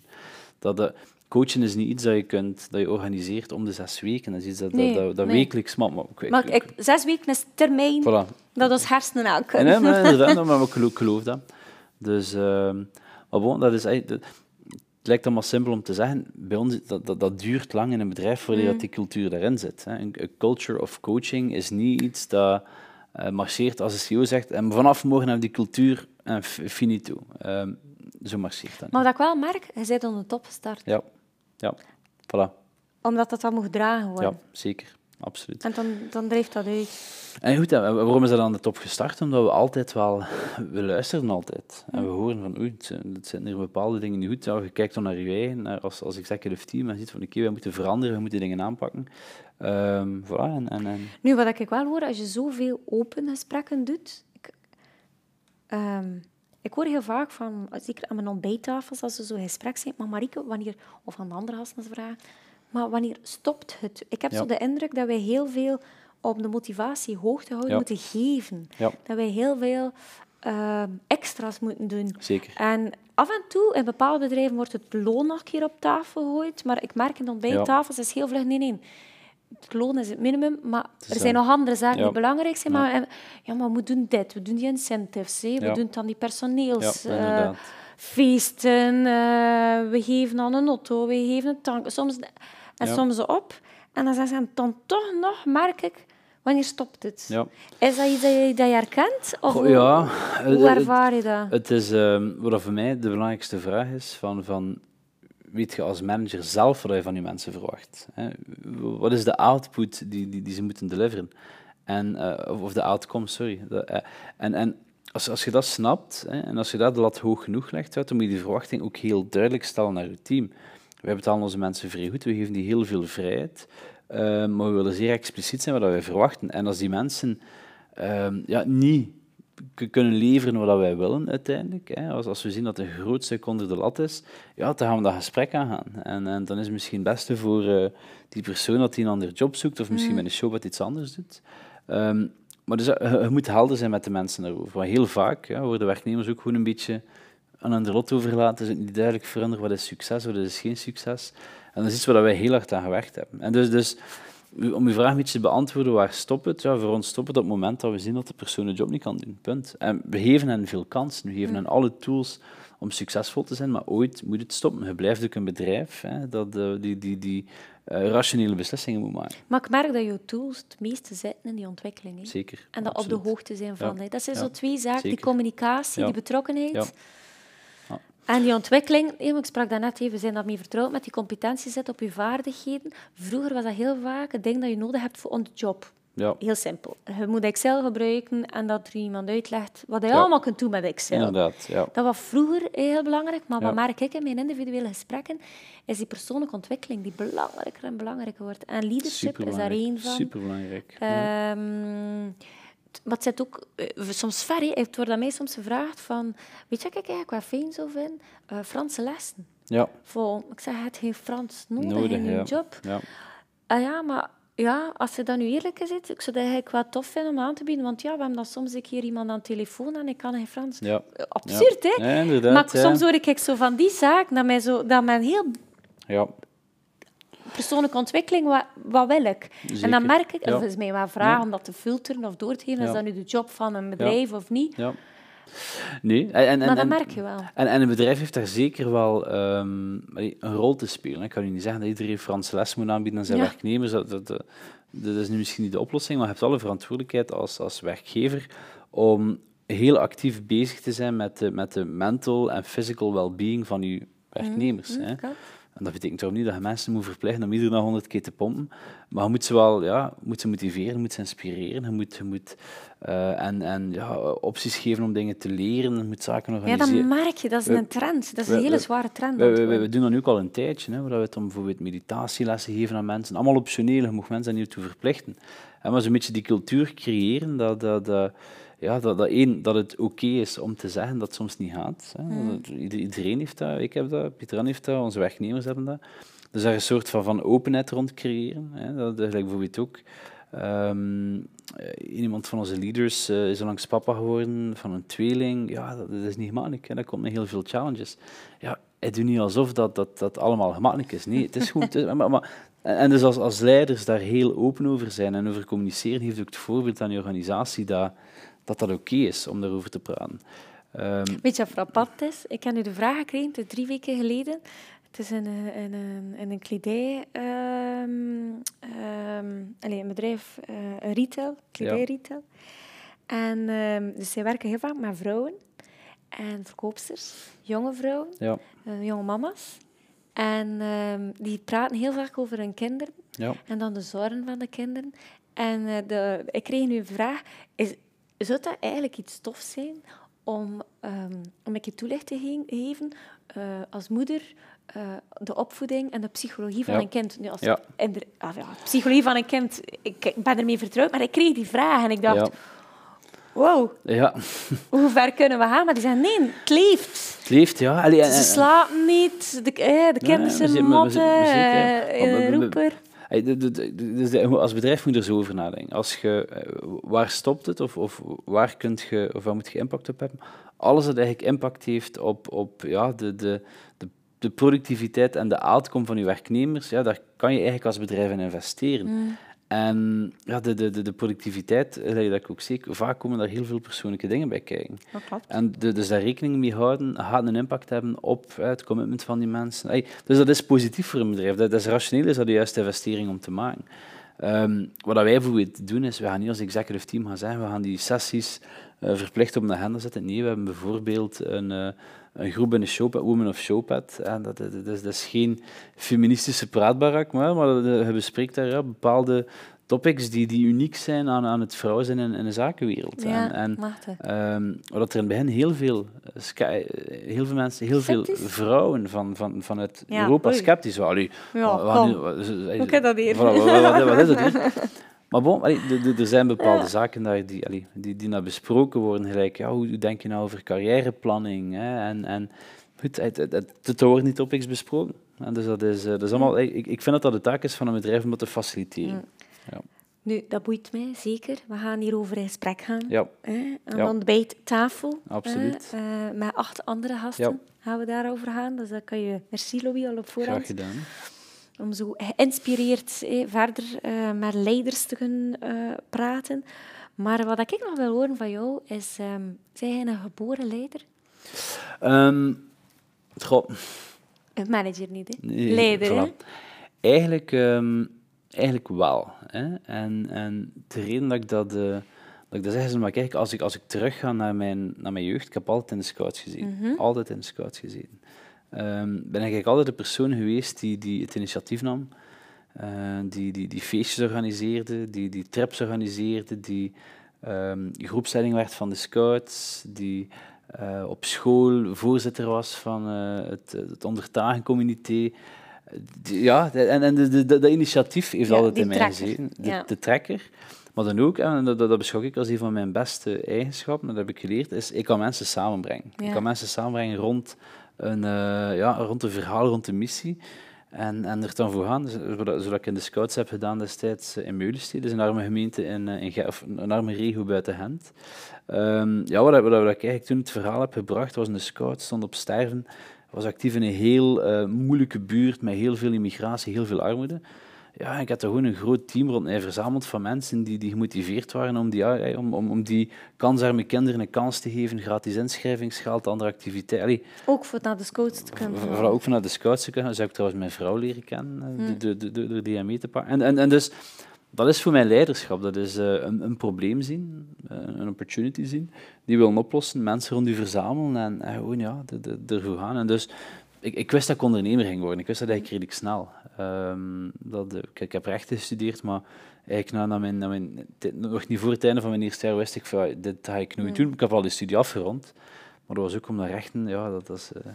Dat, de, coachen is niet iets dat je, kunt, dat je organiseert om de zes weken. Dat is iets dat, Nee, dat, dat, dat nee. wekelijks... Maar, maar, ik- maar ik, zes weken is termijn voilà. dat ons hersenen aan En, kunnen. hè, maar inderdaad, maar ik geloof, dat. Dus, ehm, maar bon, dat is eigenlijk... het lijkt allemaal simpel om te zeggen. Bij ons, dat, dat, dat duurt lang in een bedrijf voordat Mm. die cultuur daarin zit. Hè. Een, een culture of coaching is niet iets dat eh, marcheert als de CEO zegt en vanaf morgen hebben we die cultuur en f- finito. Ehm, zo marcheert dat Maar wat ik wel merk, je bent aan de top gestart. Ja, ja. Voilà. Omdat dat dan moet dragen worden. Ja, zeker. Absoluut. En dan, dan drijft dat uit. En goed, en waarom is dat aan de top gestart? Omdat we altijd wel... We luisteren altijd. En we horen van, oei, het zijn, hier bepaalde dingen niet goed. Ja, je kijkt dan naar je eigen, naar als, als executive team, en ziet van, oké, we moeten veranderen, we moeten dingen aanpakken. Ehm voilà, en, en, en Nu, wat ik wel hoor, als je zoveel open gesprekken doet... Ik, ehm, ik hoor heel vaak van, zeker aan mijn ontbijttafels, als ze zo in gesprek zijn, maar Marieke, wanneer... Of aan de andere gasten vragen, maar wanneer stopt het? Ik heb Ja. zo de indruk dat wij heel veel op de motivatie hoog te houden Ja. moeten geven. Ja. Dat wij heel veel ehm, extra's moeten doen. zeker. En af en toe, in bepaalde bedrijven, wordt het loon nog een keer op tafel gegooid. Maar ik merk in de ontbijttafels is heel vlug, nee, nee. Het loon is het minimum, maar er zijn nog andere zaken Ja. die belangrijk zijn. Ja. Maar, eh, ja, maar we doen dit, we doen die incentives, we Ja. doen dan die Ja, personeels... eh, eh, we geven aan een auto, we geven een tank. Soms, en soms op. En dan zeggen ze dan toch nog, merk ik, wanneer stopt het? Is dat iets dat je, dat je herkent? Of Goh, ja, hoe ervaar je dat? Het is, ehm, wat voor mij de belangrijkste vraag is, van, van weet je als manager zelf wat je van je mensen verwacht? Hè? Wat is de output die, die, ze moeten deliveren? En, eh, of, de outcome, sorry. De, eh, en en als, als je dat snapt, hè, en als je dat de lat hoog genoeg legt, dan moet je die verwachting ook heel duidelijk stellen naar je team. Wij betalen onze mensen vrij goed, we geven die heel veel vrijheid, eh, maar we willen zeer expliciet zijn wat wij verwachten. En als die mensen ehm, ja, niet kunnen leveren wat wij willen uiteindelijk. Hè. Als, als we zien dat een groot stuk onder de lat is, ja, dan gaan we dat gesprek aangaan. En, en dan is het misschien het beste voor eh, die persoon dat hij een andere job zoekt, of misschien met een show wat iets anders doet. Ehm, maar dus, eh, je, je moet helder zijn met de mensen daarover. Want heel vaak ja, worden werknemers ook gewoon een beetje aan hun lot overgelaten. Is het niet duidelijk hen wat is succes, wat is geen succes. En dat is iets waar wij heel hard aan gewerkt hebben. En dus, dus om uw vraag een beetje te beantwoorden, waar stopt het? Ja, voor ons stopt het op het moment dat we zien dat de persoon de job niet kan doen. Punt. En we geven hen veel kansen. We geven hen alle tools om succesvol te zijn, maar ooit moet het stoppen. Je blijft ook een bedrijf hè, dat eh, die, die, die eh, rationele beslissingen moet maken. Maar ik merk dat jouw tools het meeste zitten in die ontwikkeling. hè. Zeker. En dat op de hoogte zijn van. Ja. hè. Dat zijn Ja. zo twee zaken, die communicatie, die betrokkenheid. En die ontwikkeling, ik sprak daarnet even, we zijn daarmee vertrouwd met die competentie zitten op je vaardigheden. Vroeger was dat heel vaak het ding dat je nodig hebt voor on the job. Ja, Heel simpel. Je moet Excel gebruiken en dat er iemand uitlegt wat je Ja. allemaal kunt doen met Excel. inderdaad. Ja. Dat was vroeger heel belangrijk, maar wat merk ik in mijn individuele gesprekken, is die persoonlijke ontwikkeling die belangrijker en belangrijker wordt. En leadership is daar één van. Superbelangrijk. T- maar het zit ook eh, soms ver. Het wordt aan mij soms gevraagd van... Weet je wat ik eigenlijk wel fijn zou vinden? Eh, Franse lessen. ja, Voor, ik zeg, het geen Frans nodig, nodig. in je ja. job. Ja. Ah ja, maar ja, als je dan nu eerlijk is, ik zou dat eigenlijk wel tof vinden om aan te bieden. Want ja, we hebben dan soms een keer iemand aan de telefoon en ik kan geen Frans. Ja. Eh, Absurd, hè? Ja, maar soms hoor ik zo van die zaak dat, mij zo, dat men heel Ja, persoonlijke ontwikkeling, wat, wat wil ik? En dan merk ik, of is mij wel vraag om dat te filteren of door te geven, is dat nu de job van een bedrijf of niet? ja. Nee, en, en, Maar dat en- merk je wel. En, en een bedrijf heeft daar zeker wel ehm, een rol te spelen. Ik kan u niet zeggen dat iedereen Franse les moet aanbieden aan zijn Ja. werknemers. Dat, dat, dat, dat is nu misschien niet de oplossing, maar je hebt wel een verantwoordelijkheid als, als werkgever om heel actief bezig te zijn met de, met de mental en physical well-being van je werknemers. Hm, hè. En dat betekent toch niet dat je mensen moet verplichten om iedere dag 100 keer te pompen. Maar je moet ze wel ja, moet ze motiveren, je moet ze inspireren. Je moet, je moet uh, en, en ja, opties geven om dingen te leren. Je moet zaken organiseren. Ja, dat merk je. Dat is een trend. Dat is een hele zware trend. We, we, we, doen dat nu ook al een tijdje. Hè, waar we het om bijvoorbeeld meditatielessen geven aan mensen. Allemaal optioneel. Je moet mensen daar niet toe verplichten. En maar zo'n beetje die cultuur creëren dat... dat, dat ja, dat, dat, één, dat het oké is om te zeggen dat het soms niet gaat. Hè. Mm. Iedereen heeft dat, ik heb dat, Pieter heeft dat, onze werknemers hebben dat. Dus daar een soort van, van openheid rond creëren. Hè. Dat is bijvoorbeeld ook. Um, iemand van onze leaders uh, is onlangs papa geworden van een tweeling. Ja, dat, dat is niet gemakkelijk. Hè. Dat komt met heel veel challenges. Ja, het doet niet alsof dat, dat, dat allemaal gemakkelijk is. Nee, het is goed. maar, maar, en dus als, als leiders daar heel open over zijn en over communiceren, heeft ook het voorbeeld aan je organisatie dat dat dat oké is om daarover te praten. Um, Weet je wat frappant is? Ik heb nu de vraag gekregen, drie weken geleden. Het is een, een, een, een kledij... Um, um, allez, een bedrijf, uh, een retail, kledijretail. Ja. En dus zij werken heel vaak met vrouwen en verkoopsters, jonge vrouwen, ja. uh, jonge mama's. En die praten heel vaak over hun kinderen ja. en dan de zorgen van de kinderen. En de, ik kreeg nu een vraag, is, zou dat eigenlijk iets tof zijn om, um, om een keer toelicht te geven uh, als moeder uh, de opvoeding en de psychologie van een kind. Nu, als ja. de, ah, ja, psychologie van een kind, ik, ben ermee vertrouwd, maar ik kreeg die vraag en ik dacht, wow, ja. hoe ver kunnen we gaan? Maar die zeggen, nee, het leeft. Het leeft, ja. Allee, Ze slapen niet, de, eh, de kinderen zijn motten, roeper. Als bedrijf moet je er zo over nadenken. Als je, eh, waar stopt het of, of, waar, kunt je, of waar moet je impact op hebben? Alles dat eigenlijk impact heeft op, op ja, de, de, de, productiviteit en de outcome van je werknemers, ja, daar kan je eigenlijk als bedrijf in investeren. Mm. En ja, de, de, de productiviteit, dat ik ook zeker, vaak komen daar heel veel persoonlijke dingen bij kijken. Dat klopt. En de, dus daar rekening mee houden, gaat een impact hebben op het commitment van die mensen. dus dat is positief voor een bedrijf. Dat, dat is rationeel, is dat de juiste investering om te maken. Um, wat wij bijvoorbeeld doen, is we gaan niet als executive team gaan zeggen, we gaan die sessies uh, verplicht op de agenda zetten. Nee, we hebben bijvoorbeeld een, uh, een groep in de Showpad, Women of Showpad. En dat, dat, dat, is, dat is geen feministische praatbarak, maar, maar we bespreekt daar ja, bepaalde topics die, die uniek zijn aan, aan het vrouw zijn in, in de zakenwereld. Ja, en en um, wat er in het begin heel veel, heel veel mensen, heel veel vrouwen van, van, vanuit ja, Europa oei. sceptisch waren. Ja, Hoe kan dat hier? Wat, wat, wat, is het? Maar bon, er zijn bepaalde zaken daar die, die, die naar besproken worden. Gelijk, ja, hoe denk je nou over carrièreplanning? Hè? En, en goed, het, het, wordt niet op iets besproken. En dus dat is, eh, dat is allemaal, ik, ik vind dat dat de taak is van een bedrijf om dat te faciliteren. Ja. Nu, dat boeit mij zeker. We gaan hierover in gesprek gaan. Ja. Hè? En dan bij tafel. Absoluut. Uh, met acht andere gasten gaan we daarover gaan. Dus dan kan je... Merci, Louis, al op voorhand. Graag gedaan om zo geïnspireerd eh, verder uh, met leiders te kunnen uh, praten. Maar wat ik nog wil horen van jou is, um, zijn jij een geboren leider? Um, goh. Een manager niet, hè? Nee, leider, hè? Eigenlijk, um, eigenlijk wel. Hè? En, en de reden dat ik dat, uh, dat, ik dat zeg is omdat kijk, als ik, als ik terug ga naar mijn, naar mijn jeugd, ik heb altijd in de scouts gezien. Mm -hmm. Altijd in de scouts gezien um, ben ik altijd de persoon geweest die, die het initiatief nam, uh, die, die, die feestjes organiseerde, die, die trips organiseerde, die um, groepsleiding werd van de scouts, die uh, op school voorzitter was van uh, het, het ondertagencomité. Ja, en, en de, de, de, de initiatief heeft ja, altijd in mij gezeten. De, ja. de trekker. Maar dan ook, en dat, dat beschouw ik als een van mijn beste eigenschappen, dat heb ik geleerd, is ik kan mensen samenbrengen. Ja. Ik kan mensen samenbrengen rond een, uh, ja, rond een verhaal, rond de missie. En, en er dan voor gaan, zodat, zodat ik in de scouts heb gedaan destijds in Meulenstede, dus een arme gemeente in, eh, een arme regio buiten Gent. Um, ja, wat, wat, wat, ik eigenlijk toen het verhaal heb gebracht, was de scouts, stond op sterven, was actief in een heel moeilijke buurt met heel veel immigratie, heel veel armoede ja, ik had er gewoon een groot team rond mij verzameld van mensen die, die gemotiveerd waren om die, ja, om, om, om die kansarme kinderen een kans te geven, gratis inschrijvingsgeld, andere activiteiten. Ook voor naar de scouts te kunnen gaan. Ook voor naar de scouts te kunnen. Zou ik trouwens mijn vrouw leren kennen, hmm. door de, die mee te pakken. En, en, en dus, dat is voor mij leiderschap. Dat is uh, een, een probleem zien, uh, een opportunity zien, die willen oplossen, mensen rond u verzamelen en, en gewoon ja, ervoor gaan. En dus ik, ik, wist dat ik ondernemer ging worden. Ik wist dat eigenlijk redelijk snel. Um, dat, ik, ik, heb rechten gestudeerd, maar eigenlijk na, mijn, na mijn, nog niet voor het einde van mijn eerste jaar wist ik van, dit ga ik nooit doen. Ik heb al die studie afgerond, maar dat was ook om de rechten, ja, dat was, uh,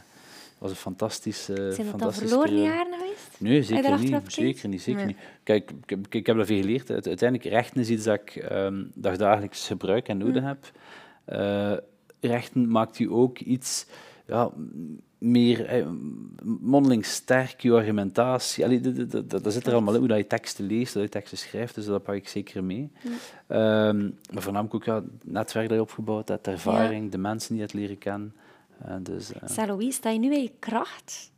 was een fantastisch uh, Zijn het al verloren jaren geweest? Nee, zeker niet. Zeker niet, zeker niet. Kijk, ik, ik, heb dat veel geleerd. Uiteindelijk, rechten is iets dat ik um, dagdagelijks gebruik en nodig heb. Uh, rechten maakt u ook iets ja, meer eh, mondeling sterk, je argumentatie. Allee, dat, dat, dat, zit er allemaal in, hoe dat je teksten leest, hoe je teksten schrijft, dus dat pak ik zeker mee. Ja. Um, maar voornamelijk ook ja, het netwerk dat je opgebouwd hebt, ervaring, de mensen die je het leren kennen. Uh, dus, uh. Sta je nu in je kracht?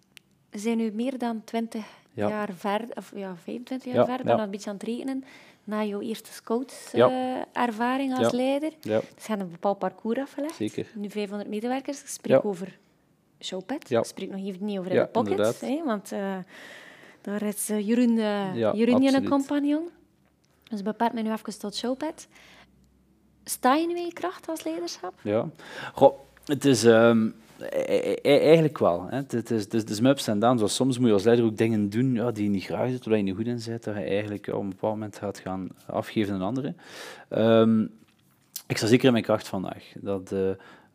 We zijn nu meer dan 20 jaar verder, of ja, 25 jaar verder, ben een beetje aan het rekenen, na jouw eerste scoutservaring uh, als leider. Ja. Dus je hebt een bepaald parcours afgelegd. Zeker. Nu 500 medewerkers. Ik spreek over Showpad. Ja. Ik spreek nog even niet over ja, de pocket, hè, want uh, daar is uh, Jeroen, uh, ja, Jeroen een compagnon. Dus beperk me nu even tot Showpad. Sta je nu in je kracht als leiderschap? Ja. Goh, het is... Um, eigenlijk wel. Hè. Het, is, het, is, ups en downs. Soms moet je als leider ook dingen doen ja, die je niet graag doet, waar je niet goed in bent, dat je eigenlijk op een bepaald moment gaat gaan afgeven aan anderen. Um, ik sta zeker in mijn kracht vandaag. Dat, uh,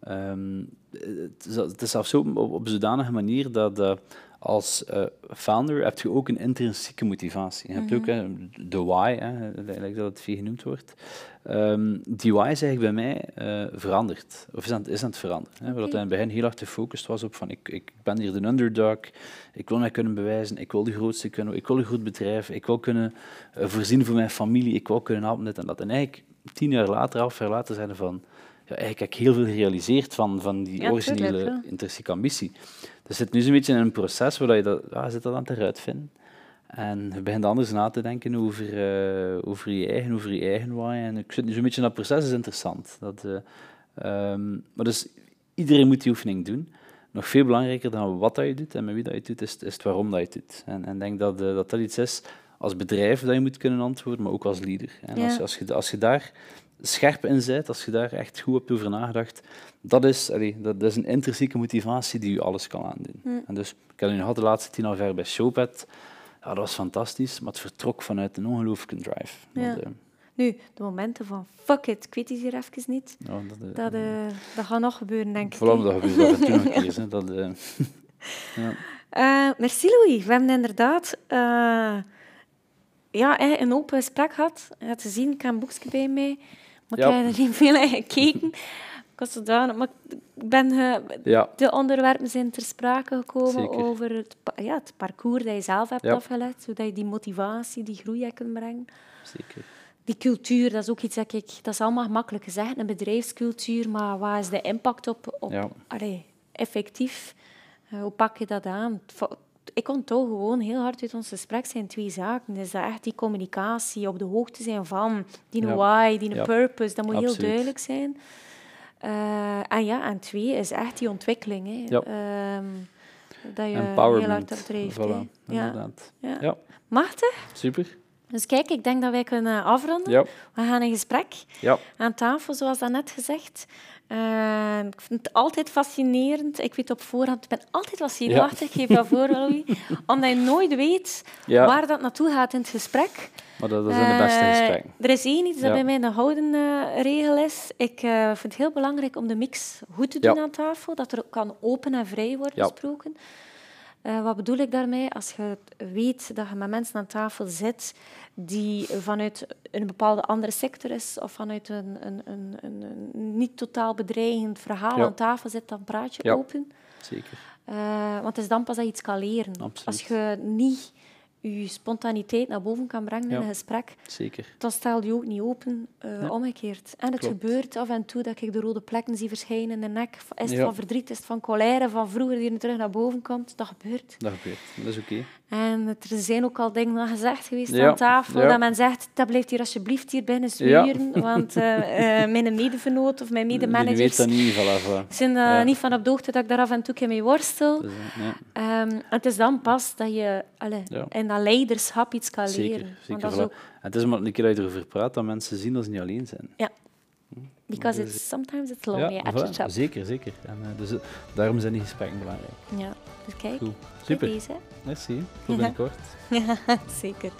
Um, het, is, zelfs zo op, op zodanige manier dat uh, als uh, founder heb je ook een intrinsieke motivatie. Je hebt ook uh, de why, hè, dat het veel genoemd wordt. Um, die why is eigenlijk bij mij veranderd, of is aan, is aan het veranderen. Hè, okay. Wat in het begin heel erg gefocust was op van ik, ik ben hier de underdog, ik wil mij kunnen bewijzen, ik wil de grootste kunnen, ik wil een goed bedrijf, ik wil kunnen voorzien voor mijn familie, ik wil kunnen helpen dit en dat. En eigenlijk tien jaar later, elf jaar later zijn van ja, eigenlijk heel veel gerealiseerd van, van die originele intrinsieke ambitie. Dus zit nu zo'n beetje in een proces waar je dat, ja, zit dat aan het uitvinden. En je begint anders na te denken over, uh, over je eigen, over je eigen waai. En ik zit nu zo'n beetje in dat proces, is interessant. Dat, uh, um, maar dus iedereen moet die oefening doen. Nog veel belangrijker dan wat dat je doet en met wie dat je doet, is, is het waarom dat je het doet. En ik denk dat, uh, dat dat iets is als bedrijf dat je moet kunnen antwoorden, maar ook als leader. En ja. als, als, je, als je daar scherp in bent, als je daar echt goed hebt over nagedacht, dat is, allee, dat, is een intrinsieke motivatie die je alles kan aandoen. Hm. En dus, ik heb nu gehad de laatste tien jaar bij Showpad. Ja, dat was fantastisch, maar het vertrok vanuit een ongelooflijke drive. Ja. Dat, uh, nu, de momenten van fuck it, ik weet het hier even niet, ja, dat, uh, dat, uh, dat gaat nog gebeuren, denk ik. Vooral dat gebeurt dat nog keer. Dat, ja. merci Louis, we hebben inderdaad ja, een open gesprek gehad. Je had te zien, ik heb een boekje bij mij. Maar ik heb er niet veel in gekeken. Ik was zodanig, maar ik ben, ja. de onderwerpen zijn ter sprake gekomen over het, ja, het parcours dat je zelf hebt afgelegd, zodat je die motivatie, die groei kunt brengen. Zeker. Die cultuur, dat is ook iets dat ik... Dat is allemaal gemakkelijk gezegd, een bedrijfscultuur, maar wat is de impact op... op allee, effectief, uh, hoe pak je dat aan? Ik onthoud gewoon heel hard uit ons gesprek zijn twee zaken. Is dat echt die communicatie, op de hoogte zijn van die ja. why, die ja. purpose, dat moet heel duidelijk zijn. Uh, en ja, en twee is echt die ontwikkeling. Hè. Ja. Um, dat je heel hard op drijft. Voilà, ja. Ja. ja. Machtig? Super. Dus kijk, ik denk dat wij kunnen afronden. Ja. We gaan een gesprek ja. aan tafel, zoals dat net gezegd. Uh, ik vind het altijd fascinerend. Ik weet op voorhand, ik ben altijd wat zenuwachtig, ik geef dat voor, Louis. Omdat je nooit weet waar dat naartoe gaat in het gesprek. Maar dat, zijn de beste uh, gesprekken. Er is één iets dat bij mij een houden uh, regel is. Ik uh, vind het heel belangrijk om de mix goed te doen aan tafel. Dat er kan open en vrij worden gesproken. Uh, wat bedoel ik daarmee? Als je weet dat je met mensen aan tafel zit die vanuit een bepaalde andere sector is of vanuit een, een, een, een niet totaal bedreigend verhaal aan tafel zit, dan praat je ja. open. Zeker. Uh, want het is dan pas dat je iets kan leren. Absoluut. Als je niet je spontaniteit naar boven kan brengen in een gesprek, Zeker. dan stel je ook niet open, uh, omgekeerd. En het Klopt. gebeurt af en toe dat ik de rode plekken zie verschijnen in de nek. Is het van verdriet, is het van colère, van vroeger die er terug naar boven komt? Dat gebeurt. Dat gebeurt, dat is oké. En er zijn ook al dingen gezegd geweest aan tafel, dat men zegt, dat blijft hier alsjeblieft hier binnen zwieren, want uh, uh, mijn medevenoot of mijn medemanagers niet, zijn uh, niet van op de hoogte dat ik daar af en toe mee worstel. Dus, um, het is dan pas dat je allez, in dat leiderschap iets kan zeker, leren. Zeker, dat is ook... Het is maar een keer dat je erover praat, dat mensen zien dat ze niet alleen zijn. Ja. Because it's, sometimes it's lonely ja, at your job. Zeker, zeker. En, uh, dus uh, daarom zijn die gesprekken belangrijk. Ja, dus kijk. Cool. Super. Deze. Merci. Tot binnenkort. zeker.